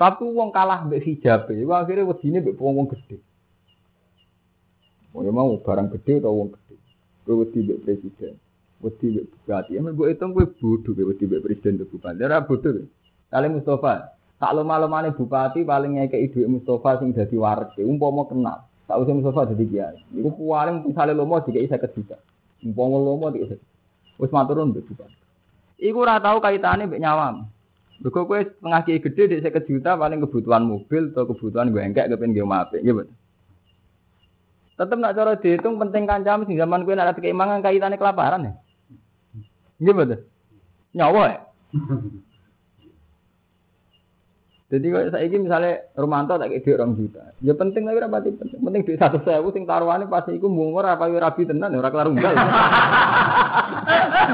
tapi wong kalah mbek hijab, iku akhirnya wedine mbek wong-wong gede. Mau mau barang gede atau wong gede. Kowe wedi mbek presiden, wedi mbek bupati. Emang gue hitung gue bodoh gue wedi mbek presiden atau bupati. Ora bodoh. Kali Mustafa, tak lama-lamane bupati paling ngekeki dhuwit Mustafa sing dadi warga, umpama kenal. Tak usah Mustafa dadi kiai. Iku paling misale lomo dikeki 50 juta. Umpama lomo dikeki. Wis maturun mbek bupati. Iku ora tau kaitane mbek nyawam. Mergo kowe setengah kiai gede di 50 juta paling kebutuhan mobil atau kebutuhan gue engkek kepen gue mape, gitu. Tetep nak cara dihitung penting kancam sing zaman kowe nak ada keimangan kaitane kelaparan ya. Betul. Nyawa ya. Jadi kalau saya ini misalnya Romanto tak kayak orang juta, ya penting tapi rapati penting. Penting di satu sewu sing taruhannya pasti iku mungkur apa rapi tenan ya ora kelar unggal.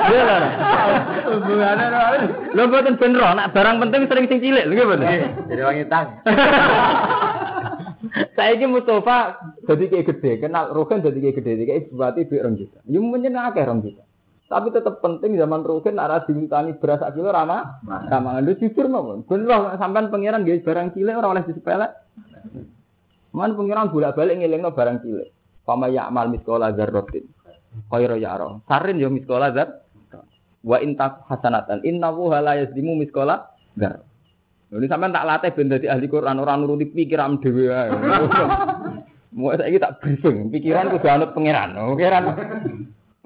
Iya lah. Hubungannya lo buatan bener, nak barang penting sering sing cilik, lho bener. Jadi wangi tang. Saya ini Mustafa jadi kayak gede, kenal Rogen jadi kayak gede, kayak bupati duit orang juta. Ya mungkin akeh orang juta. Tapi tetap penting zaman Rogen arah dimintai beras sak kilo ramah, ramah. Lu jujur mau, bener sampean pangeran guys barang cilik orang oleh disepelek. Man pangeran bolak balik ngelingno barang cilik. Pama ya amal miskola zarrotin. Khaira ya roh. Sarin yo miskola zar. Wa intak hasanatan. Inna la yazlimu miskola zar. Ini sampean tak latih ben dadi ahli Quran ora nuruti pikiran dhewe ae. Mau saiki tak briefing, pikiran kudu anut pangeran. Pangeran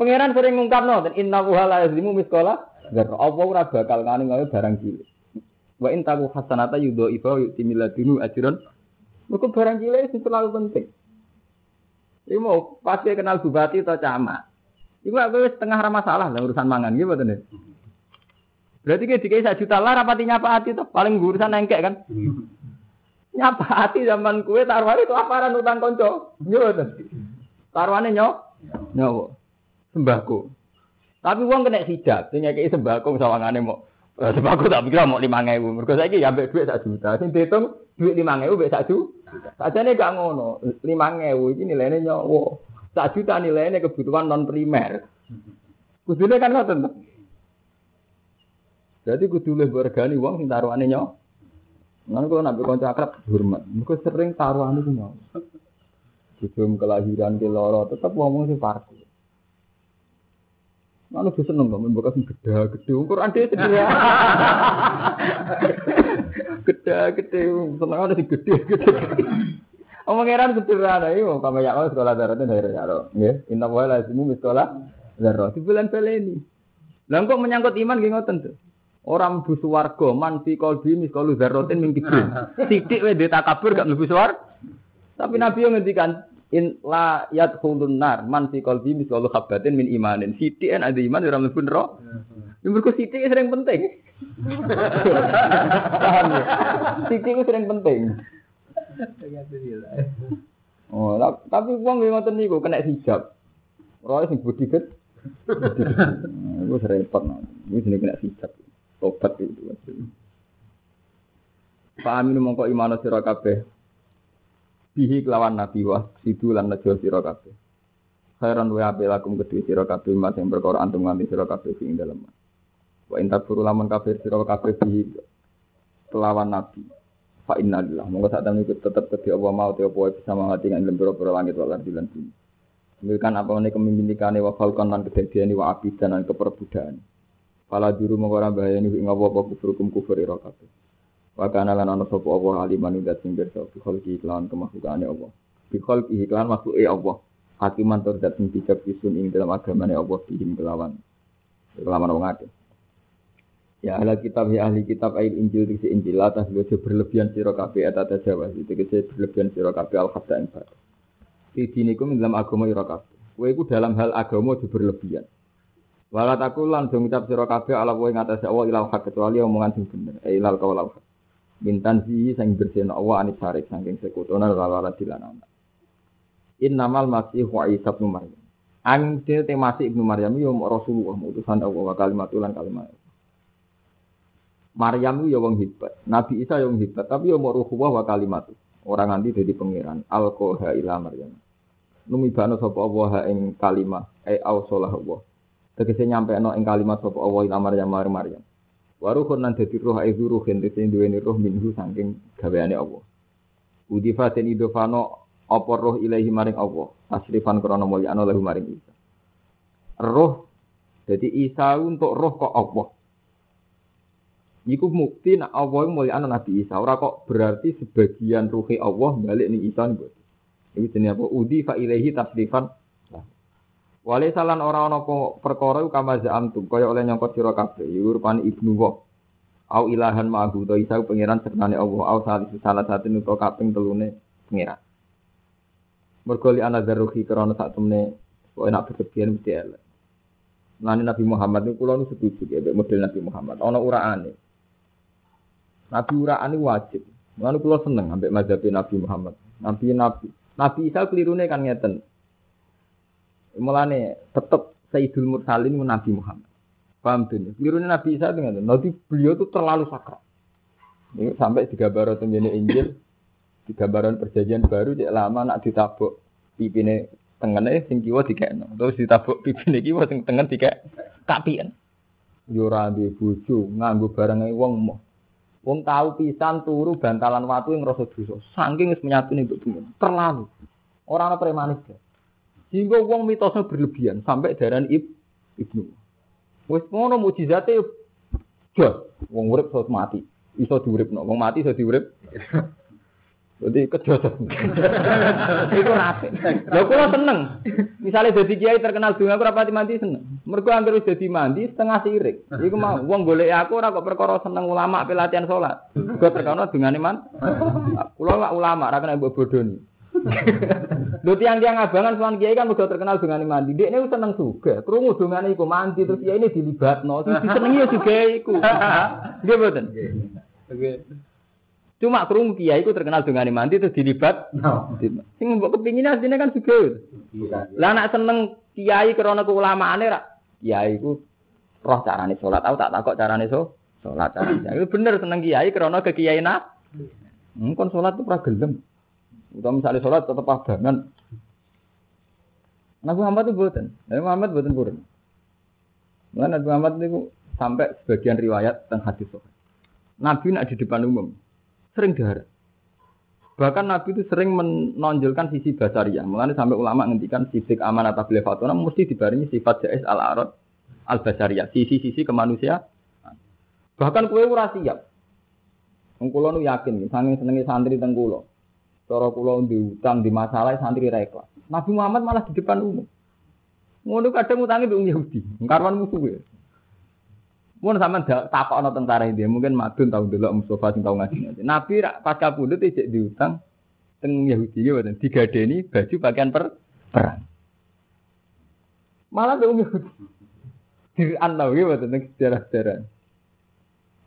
Pangeran sering ngungkapno dan inna wuha la yazlimu miskola zar. Allah ora bakal ngani gawe barang cilik. Wa in taku hasanata yudho ifa yu'ti miladunu ajran. Mergo barang cilik itu terlalu penting. Iku mau pasti kenal bupati atau camat. Iku aku wis setengah ra masalah lah urusan mangan gitu betul Berarti kayak dikai satu juta lah rapati nyapa hati tuh paling urusan engkek kan. Nyapa hati zaman kue taruhan itu aparan utang konco. Gitu. Taruhannya nyok. Nyok. Sembako. Tapi uang kena hijab, sing kayak sembako sawangane mau Eh, Sembako tak pikir mau ngewu. Mereka saya ambek duit satu juta. Sing duit lima ngewu ambek satu. Saja nih gak ngono. Lima ngewu ini nilainya nyawa. Satu juta nilainya kebutuhan non primer. Kudunya kan ngoten. Jadi kudu lebih bergani uang sing taruhannya nyawa. Nanti kalau nabi konco akrab hormat. Mereka sering taruhan itu nyawa. Sebelum kelahiran ke loro tetap ngomong sih parkir. Lalu bisa seneng membuka sing gede gede. Quran dia sendiri. Gede-gede, seneng ada sing gede-gede. Omong heran sederhana iki wong kama ya sekolah darat dari ya. Nggih, inna wa la ismu sekolah darat. Di bulan ini. Lah kok menyangkut iman nggih ngoten tuh. Orang mlebu swarga man fi qalbi miskalu dzarratin min kibrin. Sithik wae kabur gak mlebu swarga. Tapi Nabi yang ngendikan in la yadkhulun nar man fi qalbi miskalu habatin min imanin. Sithik en ada iman ora mlebu neraka. Yang berku sithik sering penting. Paham ya? Sithik sering penting. Oh, tapi wong nggih ngoten niku kena hijab. Roy sing budi ket. Iku repot. Iku jenenge kena hijab. Tobat itu. Pak Amin mongko imano sira kabeh. Bihi kelawan nabi wa sidu lan najo sira kabeh. Khairan wa ape lakum kedue sira kabeh mas yang perkara antum nganti sira kabeh ing dalem. Wa inta lamun kafir sira kabeh bihi kelawan nabi fa inna lillah monggo sak temen iku tetep kedhi apa mau te apa bisa mangati ing lembur pira langit wal ardi lan bumi apa ini kepemimpinane wa falkon lan kedadian wa abidan lan keperbudaan. Pala duru mongko ora bahayani ing apa kufur kum kufur ira kabeh. Wa kana lan ana sapa apa aliman udat sing pirsa bi iklan kemakhlukane Allah. Bi iklan makhluke Allah. Hakiman tur sing bijak pisun ing dalam agamane Allah bihim kelawan. Kelawan wong akeh. Ya ahli kitab ya ahli kitab ayat Injil di Injil atas bojo berlebihan sira kabeh eta Jawa itu kese berlebihan sira kabeh al khabda. Di dinikum dalam agama ira kabeh. Kowe iku dalam hal agama aja berlebihan. Wala takul lan do ngucap sira kabeh ala kowe ngatas Allah ilal hak kecuali omongan sing bener. Eh ilal qaulal hak. Mintan si sing bersihna Allah anis sarik saking sekutona lalala dilanana. Innamal masih wa Isa bin Maryam. Ang te masih ibnu Maryam yo Rasulullah utusan Allah wa kalimatulan kalimat. Maryam itu ya wong hebat, Nabi Isa yang hebat, tapi ya mau ruhuwah wa kalimat. Orang nanti jadi pangeran. Alkoha ila Maryam. Numibano sapa Allah ing kalimat, ai ausolah Allah. Tegese nyampe no ing kalimat sapa Allah ila Maryam Maryam. Waruhun nan dadi roh ai ruhin tegese duweni roh minhu saking gaweane Allah. Udifa den idofano apa roh ilahi maring Allah. Tasrifan krana mulyana lahu maring Isa. Roh jadi Isa untuk roh kok Allah. Iku mukti nak Allah mulai anak Nabi Isa. Ora kok berarti sebagian ruhi Allah balik nih Isa nih. Ini jenis apa? Udi fa ilahi tasrifan. Wale salan ora ana perkara kama za'amtum kaya oleh nyangkut sira kabeh rupane ibnu wa au ilahan ma'hu to isa pangeran sertane Allah au salah satu nuto kaping telune pangeran mergo li ana daruhi krana sak temne kok enak berlebihan mesti elek Nani Nabi Muhammad itu kulo setuju ya model Nabi Muhammad. Ono uraane. Nabi uraan itu wajib. Lalu kulo seneng ambek mazhab Nabi Muhammad. Nabi Nabi Nabi Isa kelirune kan ngeten. Mulane tetep Sayyidul Mursalin Nabi Muhammad. Paham tuh? Kelirune Nabi Isa ngeten. Nabi beliau itu terlalu sakral. Ini sampai tiga baru tenggine Injil, tiga baru perjanjian baru cek lama nak ditabuk pipine tengene sing kiwa dikekno. Terus ditabuk pipine kiwa sing tengen dikek kapian. Yo ora duwe bojo, nganggo barang wong Wong tahu pisan turu bantalan watu yang rasa dosa. Saking wis menyatune mbok. Terlalu. Orang ana premanis. Sehingga wong mitosnya berlebihan sampai darah ib ibnu. Wis ngono mujizate jos. Wong urip iso mati. Iso diuripno. Wong mati iso diurip. Jadi kejodoh. Itu rapi. Lho kula seneng. Misalnya jadi kiai terkenal dunga aku rapati mandi seneng. Mergo anggere wis dadi mandi setengah sirik. Iku mau wong golek aku ora kok perkara seneng ulama pelatihan salat. Gua terkenal dungane man. Kula lak ulama ora kena mbok bodoni. Lho tiang-tiang abangan sowan kiai kan mergo terkenal dungane mandi. Dekne seneng juga. Krungu dungane iku mandi terus kiai ini dilibatno. Terus disenengi ya juga iku. Nggih mboten. Cuma kerung kiai itu terkenal dengan mandi terus dilibat. No. Sing mbok kepingin asline kan juga. Lah nak seneng kiai krana keulamaane ra. Kiai iku roh carane salat. Aku tak takok carane so salat carane. Bener seneng kiai krana kekiaian. Hmm, kon salat tuh ora gelem. Utawa misalnya salat tetep abangan. Nabi Muhammad itu buatan. Nabi Muhammad buatan purun. Nabi Muhammad itu sampai sebagian riwayat tentang hadis Nabi nak di depan umum sering darah. Bahkan Nabi itu sering menonjolkan sisi basariah. Mengenai sampai ulama ngendikan sifat amanat tabligh fatona mesti dibarengi sifat jais al arad al basariyah, sisi-sisi kemanusiaan. Bahkan kue ora siap. Wong nu yakin, saking senenge santri teng. Cara kula diutang di masalah santri ra ikhlas. Nabi Muhammad malah di depan umum. Ngono kadang utangi mbek Yahudi, karwan musuh ya. Mun sampean takokno tentara ini, mungkin madun tau delok Mustafa sing tau ngaji. Nabi rak pas kapundhut ijek diutang teng Yahudi ya mboten digadeni baju pakaian per perang. Malah mbek Yahudi. Diran tau ya mboten sejarah-sejarah.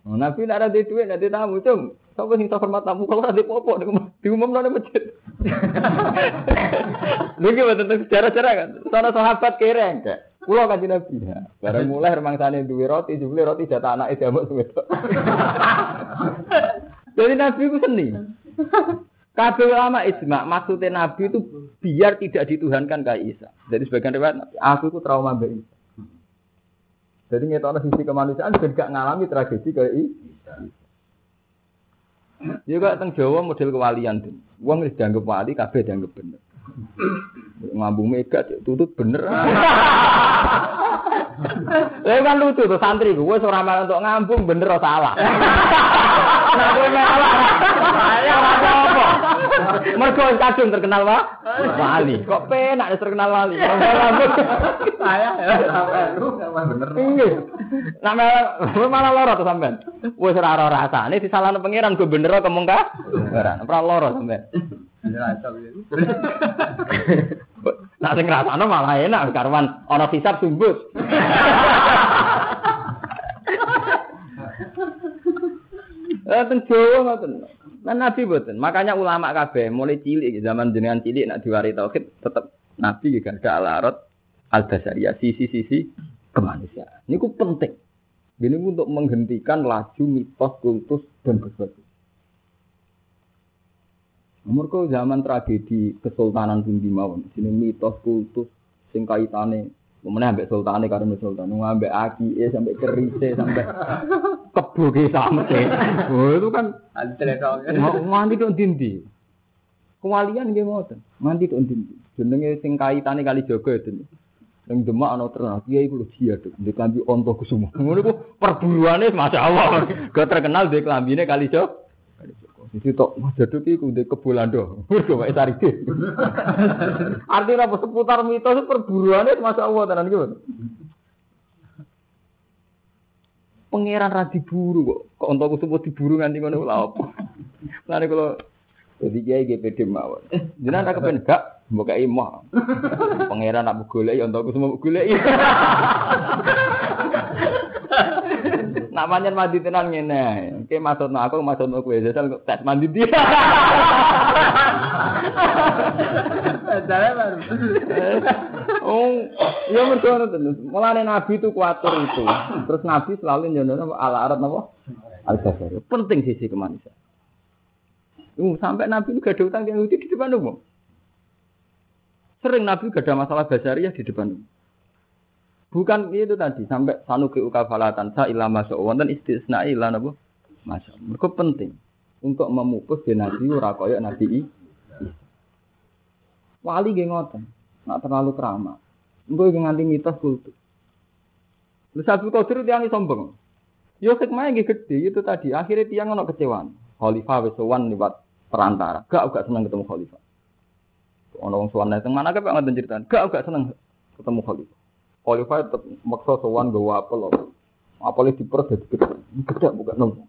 Oh, Nabi nak ada duit, ada tamu, cung. Sapa sing hormat tamu kalau ada popo diumumno nang masjid. Lha iki tentang sejarah-sejarah kan. Sono sahabat kereng kak. Kulo kanjeng Nabi. Ya. Bareng mulai remangsane duwe roti, jebule roti jatah anake diamuk wedok. Jadi Nabi ku seni. Kabeh ulama ijma, maksudnya Nabi itu biar tidak dituhankan kayak Isa. Jadi sebagian riwayat, aku itu trauma mbak Isa. Jadi ngetokno sisi kemanusiaan juga gak ngalami tragedi kayak ini. Juga teng Jawa model kewalian tuh. Wong dianggap wali kabeh dianggap bener. Ngambung mega tutut bener. Lah kan lucu tuh santri gue ora malah untuk ngambung bener atau salah. Nah gue malah. Saya ora apa. Mergo kadung terkenal wah. Wali. Kok penak terkenal wali. Saya lu bener. Nggih. Nah malah loro tuh sampean. Wis ora ora rasane disalahno pangeran gue bener kok mung ka. Ora loro sampean. Nah sing ngrasakno malah enak karwan ana hisab sumbut. Eh Jawa ngoten. Nah, Nabi boten. Makanya ulama kabeh mulai cilik zaman jenengan cilik nak diwari tauhid tetep Nabi gak ada alarot al basariyah sisi-sisi kemanusiaan. Ini ku penting. Ini untuk menghentikan laju mitos kultus dan berbagai. Mereka zaman tragedi kesultanan pun di mawon. Sini mitos kultus sing kaitane Kemudian sampai sultane karena sultan, sampai aki, eh, sampai kerise, sampai kebu sampai. Oh itu kan nganti dong dindi. Kewalian nggih ngoten. Nganti dong dindi. Jenenge sing kaitane kali jaga itu. Yang demak ana terkenal, kiai kulo dia tuh, di klambi onto kusumo. Ngono ku perburuane masyaallah. Gak terkenal di klambine kali jaga. Iki tok Mas Jaduk iki kudu kebulando. Mergo wae saride. Artinya apa seputar mitos perburuannya masa Allah tenan iki. Pangeran ra diburu kok. Kok entuk kusuma diburu nganti ngono lha apa. Lane kula jadi kiai GPD mawon. Jenengan ra kepen gak mbok kei moh. Pangeran nak golek ya entuk kusuma golek. Nak manjen mandi tenan ngene. Oke maksudno aku maksudno kowe jajal tes mandi dia. baru. Oh, ya mergo terus. Mulane nabi itu kuatur itu. Terus nabi selalu nyono ala arat napa? Al Penting sisi kemanusiaan. Uh, sampai Nabi itu gak ada utang Yahudi di depan umum. Sering Nabi gak ada masalah basariah di depan umum. Bukan itu tadi sampai sanuki ukafalatan sa ilama wonten istisna ila napa? Masya Mereka penting untuk memupus ora kaya nabi Wali nggih ngoten, nak terlalu keramat. Engko iki nganti mitos. Lu Abdul Qadir tiang sombong. Yo hikmahnya nggih gede itu tadi. Akhirnya tiang ono kecewaan. Khalifah wis sowan liwat perantara. Gak gak seneng ketemu khalifah. Ono wong sowan mana kok ngoten ceritaan. Gak gak seneng ketemu khalifah. Khalifah tetap maksa sowan gawa apel loh. Apel di perut jadi gede. Bukan nong.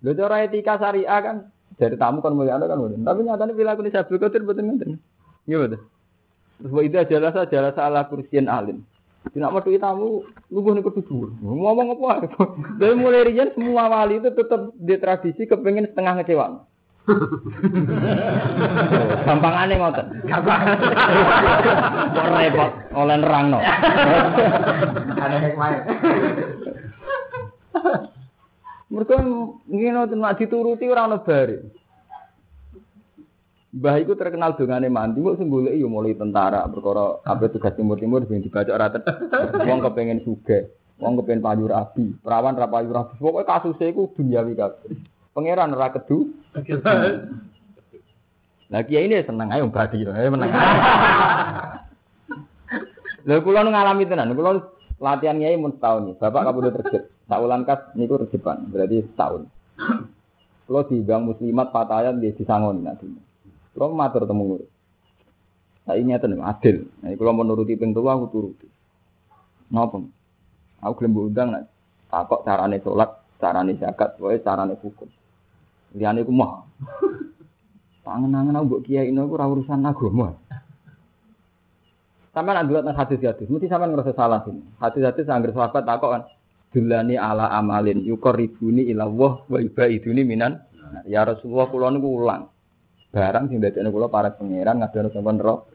Lho cara etika syariah kan dari tamu kan mulia kan mulia. Tapi nyatanya perilaku ini Abdul Qadir betul betul. Iya betul. Terus wa idza jalasa jalasa ala alim. Tidak mau tamu, lugu nih kedua. Ngomong apa? Dari mulai rian semua wali itu tetap di tradisi kepengen setengah ngecewa. Gampang aneh ngoten. Gampang. Kok repot oleh nerangno. Aneh hikmah. Mereka ngene nek dituruti ora ono bare. Mbah iku terkenal dongane mandi kok sing goleki yo mulai tentara perkara kabeh tugas timur-timur sing dibaca ora Wong kepengin sugih, wong kepengin payu rabi, perawan ra payu rabi. Pokoke kasuse iku duniawi kabeh. Pangeran ora kedu. Lah kiai ini seneng ayo badi ayo menang. Lha kula nu ngalami tenan, kula latihan kiai mun setahun. Bapak kabudut terjep. Saulan kas niku rejepan, berarti setahun. Kalau diundang muslimat patayan dia disangon nanti. Kalau matur temu ngurus. Saya ingat nih adil. Nah, kalau menuruti pintu aku turuti. Napa? Aku gelem undang nek takok carane salat, carane zakat, wae carane hukum. Liyane ku mah. Pangen-angen aku mbok kiai ini aku ora urusan agama. Sampai nak dilihat hadis-hadis, mesti sampai ngerasa salah sini. Hadis-hadis anggar sahabat takok kan, Dulani ala amalin yukor ribuni ilawah wa ibaiduni minan. Ya Rasulullah kula niku ulang. Barang sing dadekne kula para pangeran ngadono sampean ro.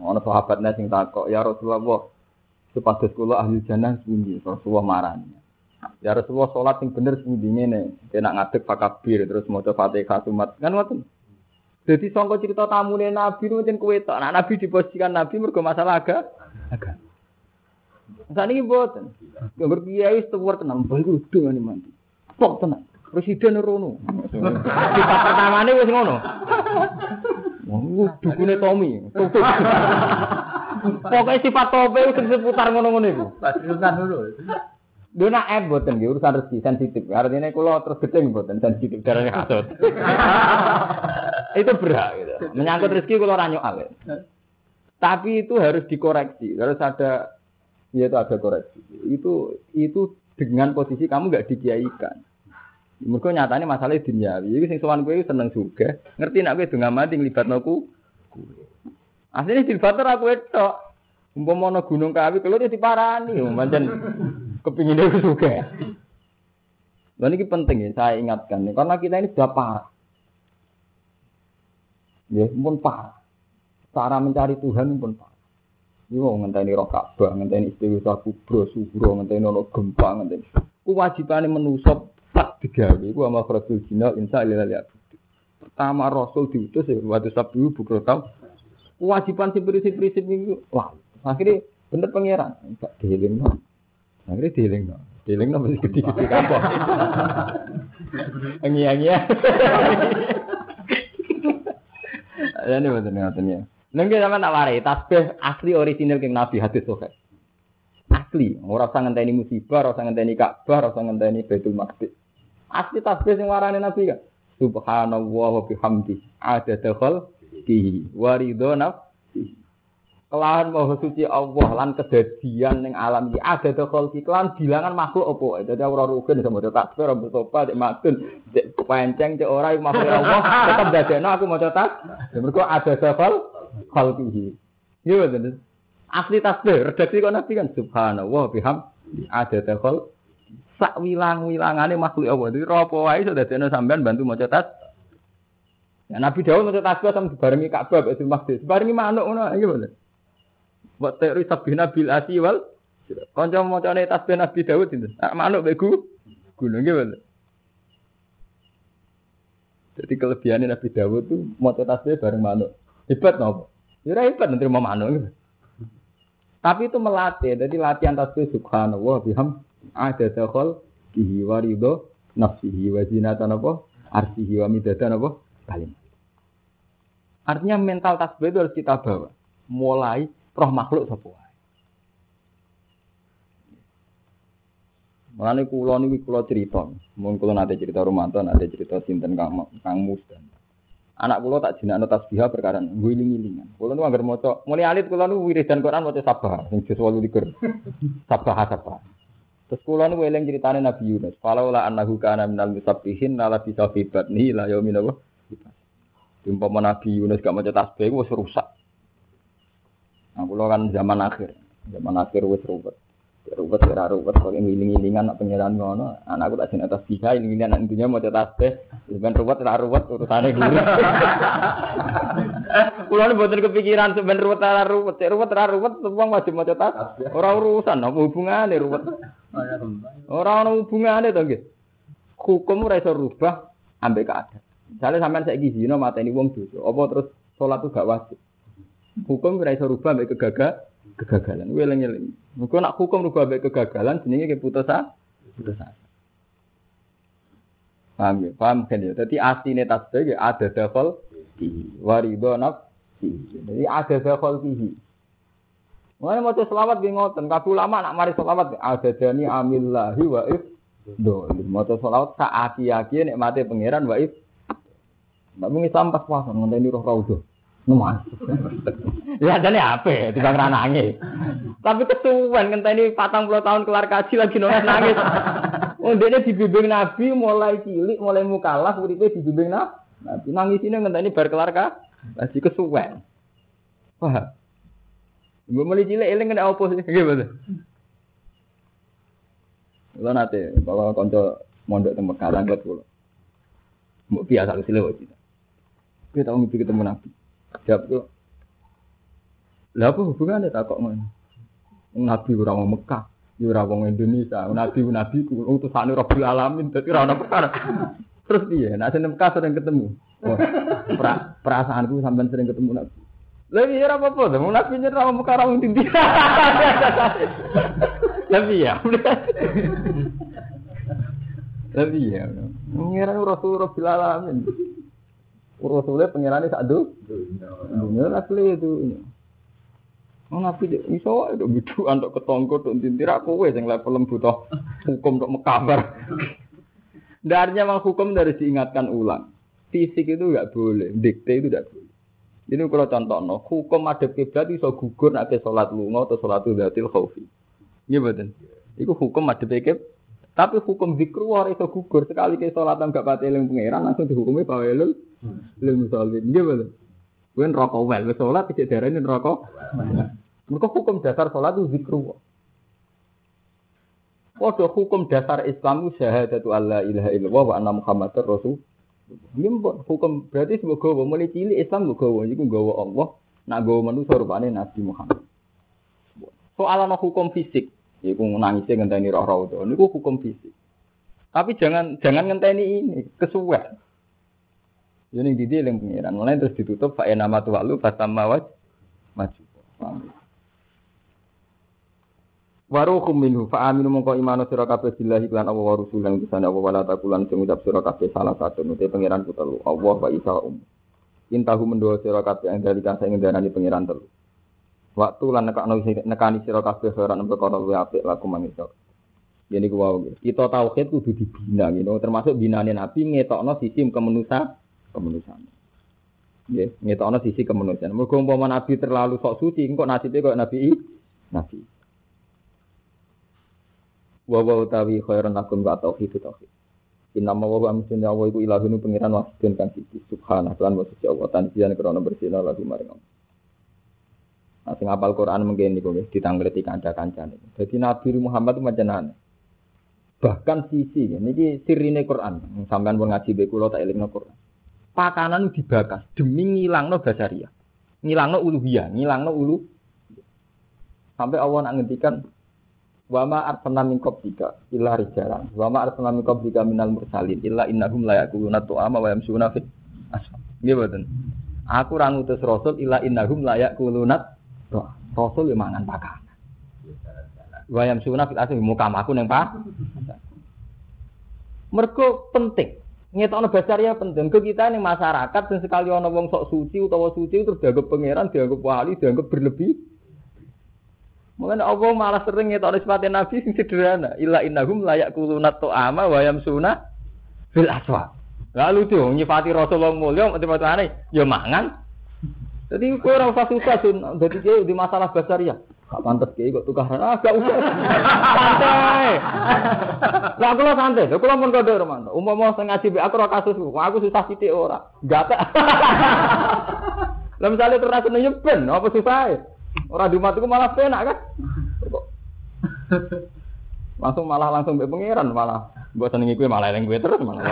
Ono sahabatnya sing takok, ya Rasulullah, supados kula ahli jannah pundi? Rasulullah marani. Ya Rasulullah sholat sing bener pundi ngene. Kena ngadeg fakabir terus maca Fatihah sumat. Kan ngoten. Jadi sangka cerita tamune Nabi nu jen kowe tok. Nah, Nabi diposisikan Nabi mergo masalah aga. Aga. Sakniki mboten. Gambar kiai setuwar tenan, bae kudu ngene mandi. Pok tenan. Presiden rono. Sifat pertamane wis ngono. Wah, dukune Tommy. Pokoknya sifat tope wis seputar ngono-ngono iku. Pasukan dulu. Nak app mboten nggih urusan rezeki sensitif. Artinya kula terus gedeng mboten sensitif darane kasut. itu berat gitu. Menyangkut rezeki kula ora nyoal. Tapi itu harus dikoreksi, harus ada ya itu ada koreksi. Itu itu dengan posisi kamu nggak dikiaikan. Mereka nyatanya masalahnya duniawi. Jadi sing sowan kowe seneng juga. Ngerti nak kowe donga mati nglibatno ku. Asline dilibatno aku tok. Umpama ana gunung kawi kalau dia diparani, pancen kepingin dia juga. Dan ini penting ya, saya ingatkan nih, karena kita ini sudah parah. Ya, pun parah. Cara mencari Tuhan pun parah. Ini mau ngenteni roh Ka'bah, ngenteni istighfar kubro, subro, ngenteni ono gempa, ngenteni. Kewajibannya menusuk tak digawe, ku sama Rasul Jinal, insya Allah Pertama Rasul diutus ya, waktu sabtu bukro tau. Kewajiban si prinsip-prinsip itu, wah, akhirnya bener pangeran, enggak dihiling no. Akhirnya dihiling no. Dihiling no mesti gede-gede kapok. Engi-engi. Ya ini betul ngoten ya. Nengke sama tak warai tasbih asli orisinil king Nabi hadis sahih. Asli, ora usah ngenteni musibah, ora usah ngenteni Ka'bah, ora usah ngenteni Baitul Maqdis. Asli tasbih sing warane Nabi kan. Subhanallah wa bihamdi. Ada dakhal di waridho nafsi. Kelahan maha suci Allah lan kedadian ning alam iki ada dakhal ki kelan bilangan makhluk apa. Dadi ora rugen sama tasbih, ora bertopa, dek matun, dek penceng, dek ora makhluk Allah, tetep dadekno aku maca tas. Mergo ada dakhal khalqihi. Iya betul. Asli tasbih, redaksi kok Nabi kan subhanallah biham ada dakhal sak wilang-wilangane makhluk Allah. Jadi ropo wae iso dadekno sampean bantu maca tas. Ya Nabi Daud maca tasbih sama dibarengi Ka'bah Baitul Maqdis. Dibarengi manuk ngono iki bener. Wa ta'ri sabina bil asi wal kanca macane tasbih Nabi Daud itu. Manuk begu gunung bener. Jadi kelebihannya Nabi Dawud tuh maca tasbih bareng manuk. Hebat nopo? Ya hebat nanti mau manuk. Tapi itu melatih. Jadi latihan tasbih subhanallah biham ada dakhal kihi warido nafsihi wa zinatan apa arsihi wa midatan apa kalimat. Artinya mental tasbih itu harus kita bawa. Mulai roh makhluk sapa wae. Mulane kula niku kula cerita, mun kula nate cerita Romanto, nate cerita sinten Kang Kang Musdan. Anak kula tak jinakno tasbih perkara ngiling-ngilingan. Kula niku anggere maca, mulai alit kula niku wiridan Quran maca sabah sing juz 28. Sabah sabah. Terus kula niku eling critane Nabi Yunus. Falaula annahu kana minal musabbihin la bisa fi batni la yaumin apa? Umpama Nabi Yunus gak maca tasbih wis rusak. Nah, kula kan zaman akhir. Zaman akhir wis ruwet. Ruwet ora ruwet kok ngiling-ngilingan nak pengiran ngono. Anakku tak jeneng tasbih ngiling-ngilingan nak intinya maca tasbih. Sampeyan ruwet ora ruwet urusane guru. Kula ni mboten kepikiran sampeyan ruwet ora ruwet. Ruwet ora ruwet wong wajib maca tasbih. Ora urusan apa hubungane ruwet. Ora ana hubungane to nggih. Hukum ora iso rubah ambek keadaan. Misalnya sampean saiki zina mateni wong dosa, apa terus salat itu gak wajib. Hukum ora iso rubah ambek kegagal kegagalan. Kuwi eling-eling. Nak hukum rubah ambek kegagalan jenenge keputusan putusan. Paham ya? Paham kan ya? Jadi asline tasbih ya ada dakhal di waridho nafsi. Jadi ada dakhal fihi. Mulane maca selawat nggih ngoten, kabeh ulama nak mari selawat ada dani amillahi wa if Dolim. Maca selawat sak aki-aki nek mate pangeran waif. Mbak mung Islam pas puasa ngenteni roh raudhah. Nemas. ya jane ape timbang ra nangis. Tapi kesuwen ngenteni 40 tahun kelar kaji lagi nangis nangis. Oh dene dibimbing Nabi mulai cilik, mulai mukalaf uripe dibimbing Nabi. Nangis ini ngenteni bar kelar kaji kesuwen. Wah. Mbok mulai cilik eling kena opo sih? Nggih betul. Kula nate bawa kanca mondok teng Mekah kula. Mbok biasa kesile wae. Kita mimpi ketemu Nabi. Jawab kok. Lah apa hubungannya tak kok? Nabi ora wong Mekah, ya ora wong Indonesia. Nabi nabi ku utusane Rabbul Alamin, dadi ora ono perkara. Terus piye? Nek sing Mekah sering ketemu. Oh, pra, perasaanku sampean sering ketemu Nabi. Iya ora apa-apa, wong Nabi nyerah wong Mekah wong ndi. Lah iya. Lah iya. Ngira Rasul Rabbul Alamin. Rasulnya pengirannya satu. Dunia asli itu. Oh, nabi iso itu bidu antuk ketongko untuk tintir aku wes yang level butuh hukum untuk mekabar. Darinya memang hukum dari diingatkan ulang. Fisik itu enggak boleh, dikte itu enggak boleh. Ini kalau contoh no, hukum ada kiblat iso gugur nanti sholat lunga atau sholat udatil khawfi. Iya betul. Itu hukum ada kiblat. Tapi hukum zikru ora iso gugur sekali ke sholat enggak pati eling pangeran langsung dihukumi bawelul lil musallin. Nggih betul. Kuwi neraka wel, wis salat tidak darani neraka. Mergo hukum dasar salat itu zikru. Padha hukum dasar Islam syahadatu alla ilaha illallah wa anna muhammadar rasul. Ini hukum berarti semoga mulai cilik Islam mbok gawa iku gawa Allah, nak gawa manusa rupane Nabi Muhammad. Soal hukum fisik, yaiku nangisnya ngenteni roh roh itu, ini hukum fisik. Tapi jangan jangan ngenteni ini kesuwen. Ini di dia yang pengiran. Mulai terus ditutup. Fa nama tuh lalu fatama waj maju. Waruhum minhu fa aminu mongko imanu sira kabeh billahi lan Allah wa rusulan utusan Allah wala takulan sing ngucap sira kabeh salah satu nute pangeran ku Allah wa isa um. Intahu mendoa sira kabeh yang dari kasa ing darani pangeran telu. Waktu lan nekakno nekani sira kabeh ora nembe kono luwe apik laku mangiso. Jadi gua kita tauhid kudu dibina gitu termasuk binane nabi ngetokno sisi kemanusiaan kemanusiaan. Ya, ngetokno sisi kemanusiaan. Mergo umpama nabi terlalu sok suci, engko nasibe kok nabi nabi. Wa wa utawi khairan lakum wa tauhid tauhid. Inna ma wa amsun ya wa iku ilahun pengiran wahidun kan siji subhanallah lan wa suci Allah tanjian krana bersihna lagu maring Allah. Nah, sing apal Quran mungkin niku nggih ditangleti kanca-kancane. Dadi Nabi Muhammad itu macam Bahkan sisi niki sirine Quran. Sampeyan pun ngaji be kula tak elingno Quran pakanan dibakar demi ngilangno basaria. Ngilangno uluhiyah, ngilangno ulu. Sampai Allah nak ngendikan wa ma arsalna min qablika illa rijalan wa ma arsalna min qablika minal mursalin illa innahum la yaquluna tu'ama wa yamsuna fit asfal. Nggih mboten. Aku ra ngutus rasul illa innahum la yaquluna Rasul yang mangan pakanan. Wa yamsuna fit asfal muka aku neng pak. Mergo penting. Ngetokno basaria penting. Ke kita nih masyarakat dan sekali ono wong sok suci utawa suci terus dianggap pangeran dianggap wali dianggap berlebih. Mungkin Allah malah sering ngetokno sifatin nabi sing sederhana. Illa innahum layak kulunat ama wa yamsuna fil aswa lalu tuh nyifati Rasulullah mulia mati-matane ya mangan jadi kowe ora usah susah sun dadi di masalah basaria Gak pantas kiai kok tukaran. Ah, gak usah. santai. Lah kula santai. Lah pun kode Romanto. Umpama sing ngaji aku ora kasus aku susah sithik ora. Gak Lah misalnya terus rasane nyeben, apa susah? Ora di matiku malah penak kan? Kok langsung malah langsung mbek pangeran malah mbok senengi kowe malah eling kowe terus malah.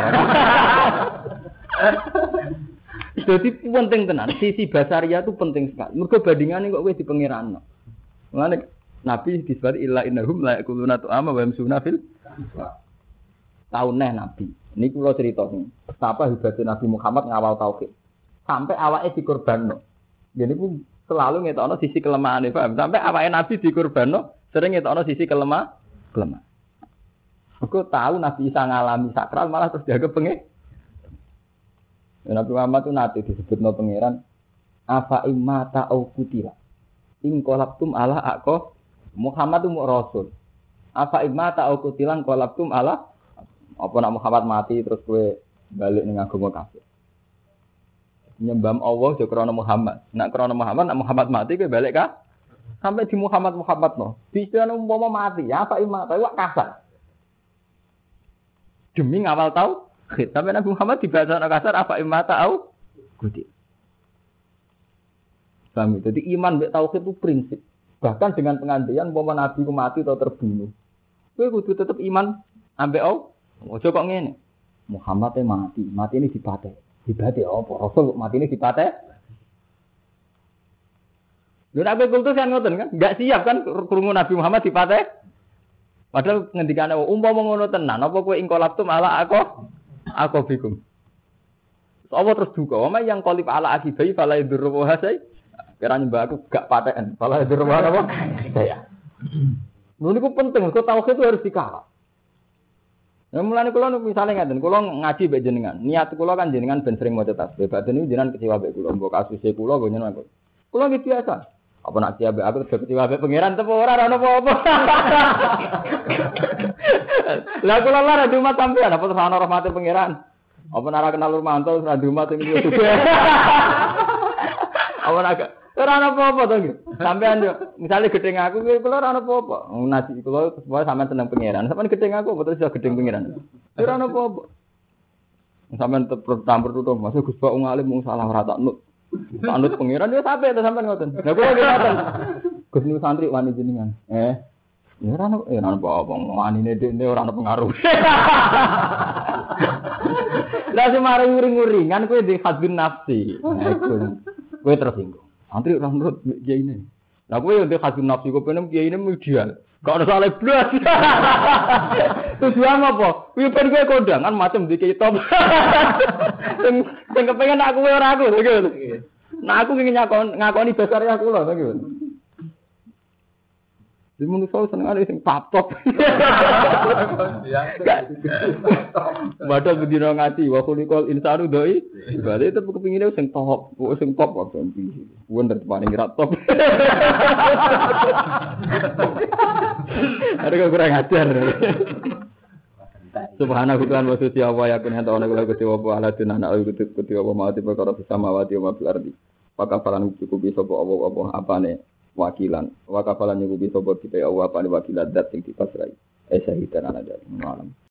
Jadi penting tenan, sisi basaria itu penting sekali. Mergo bandingane kok kowe di pangeran. Mulane Nabi disebut illa innahum la yakuluna tu'ama wa yamsuna fil tahun neh Nabi. Ini kula cerita nih. Betapa hebatnya Nabi Muhammad ngawal tauhid. Sampai awake dikorbanno. Jadi pun selalu ngetokno sisi kelemahan paham? Sampai awake Nabi dikorbanno sering ngetokno sisi kelemah kelemah. Aku tahu Nabi Isa ngalami sakral malah terus jaga penge. Nabi Muhammad itu nanti disebut no pangeran apa imata au kutila ing kolabtum ala ako Muhammad itu rasul. Apa imma ta'au kutilan kolabtum ala Apa nak Muhammad mati terus kowe balik ning agama kafir. Nyembah Allah jo krana Muhammad. Nak krana Muhammad, nak Muhammad mati kowe balik kah? Sampai di Muhammad Muhammad no. Bisa umpama mati, ya apa iman tapi wak kasar. Demi ngawal tahu, tapi Nabi Muhammad dibaca kasar apa iman tahu? Gudik. Paham ya? Jadi iman mbek tauhid itu prinsip. Bahkan dengan pengantian umpama nabi ku mati atau terbunuh. Kowe kudu tetep iman ambek Allah. Ojo kok ngene. Muhammad mati, mati ini dipate. Dipate apa? Rasul mati ini dipate. Lha nek kultus kan ngoten kan, enggak siap kan krungu Nabi Muhammad dipate. Padahal ngendikane umpama ngono tenan, apa kowe ingkolap tu malah aku aku bikum. Apa terus duka, wama yang kolip ala akibai fala yadurru hasai. Kira nyembah aku gak paten, fala yadurru apa? Saya. Lha niku penting, kok tauhid itu harus dikawal. Nah, mulane kula misalnya ngaten, kula ngaji mbek jenengan. Niat kula kan jenengan ben sering maca tasbih. Badan niku jenengan kecewa mbek kula, mbok kasuse kula go nyeneng aku. Kula nggih biasa. Apa nak mbek aku terus kecewa mbek pangeran tepo ora ora apa-apa. Lah kula lara di rumah sampean apa terus ana rahmate pangeran. Apa nara kenal Rumanto terus di rumah juga. Apa nak ora ana apa-apa to nggih. Sampean yo misale gedeng aku kuwi kula ora ana apa-apa. Nasi kula supaya sampean tenang pangeran. Sampean gedeng aku betul iso gedeng pangeran. Ora ana apa-apa. Sampean tetep campur tutup, masuk Gus Pak ngalim mung salah ora tak nut. Tak nut pangeran yo sampe to sampean ngoten. Lah kula nggih ngoten. Gus niku santri wani jenengan. Eh, Ya ora ono ya ora apa-apa. Wanine dene ora ono pengaruh. Lah semare nguring-nguringan kowe di hadun nafsi. Kowe tersinggung. Antri ora nurut kiai ini. Lah kowe yo di hadun nafsi kowe penem kiai ini ideal. Gak ada salah blas. Tujuan apa? Kuwi ben kowe kondangan macam di. Sing sing kepengen aku ora aku gitu. Nah aku ingin ngakon ngakoni besar ya aku loh gitu. Di manusia seneng ada sing top. Padahal bedino ngaji wa khuliqal insanu doi. Berarti itu kepingine sing top, sing top kok ganti. Wonder paling rat top. Ada kok kurang ajar. Subhanahu wa ta'ala wa yakun hanta ana kula gusti wa ala tunana ayu gusti gusti wa ma tiba karo sama wa wa fil ardi. Pakapalan cukupi sapa apa-apa apane wakilan. Wa kafalan nyukupi sapa kita ya apa wakilan dat sing dipasrai eh sahidan ana dari malam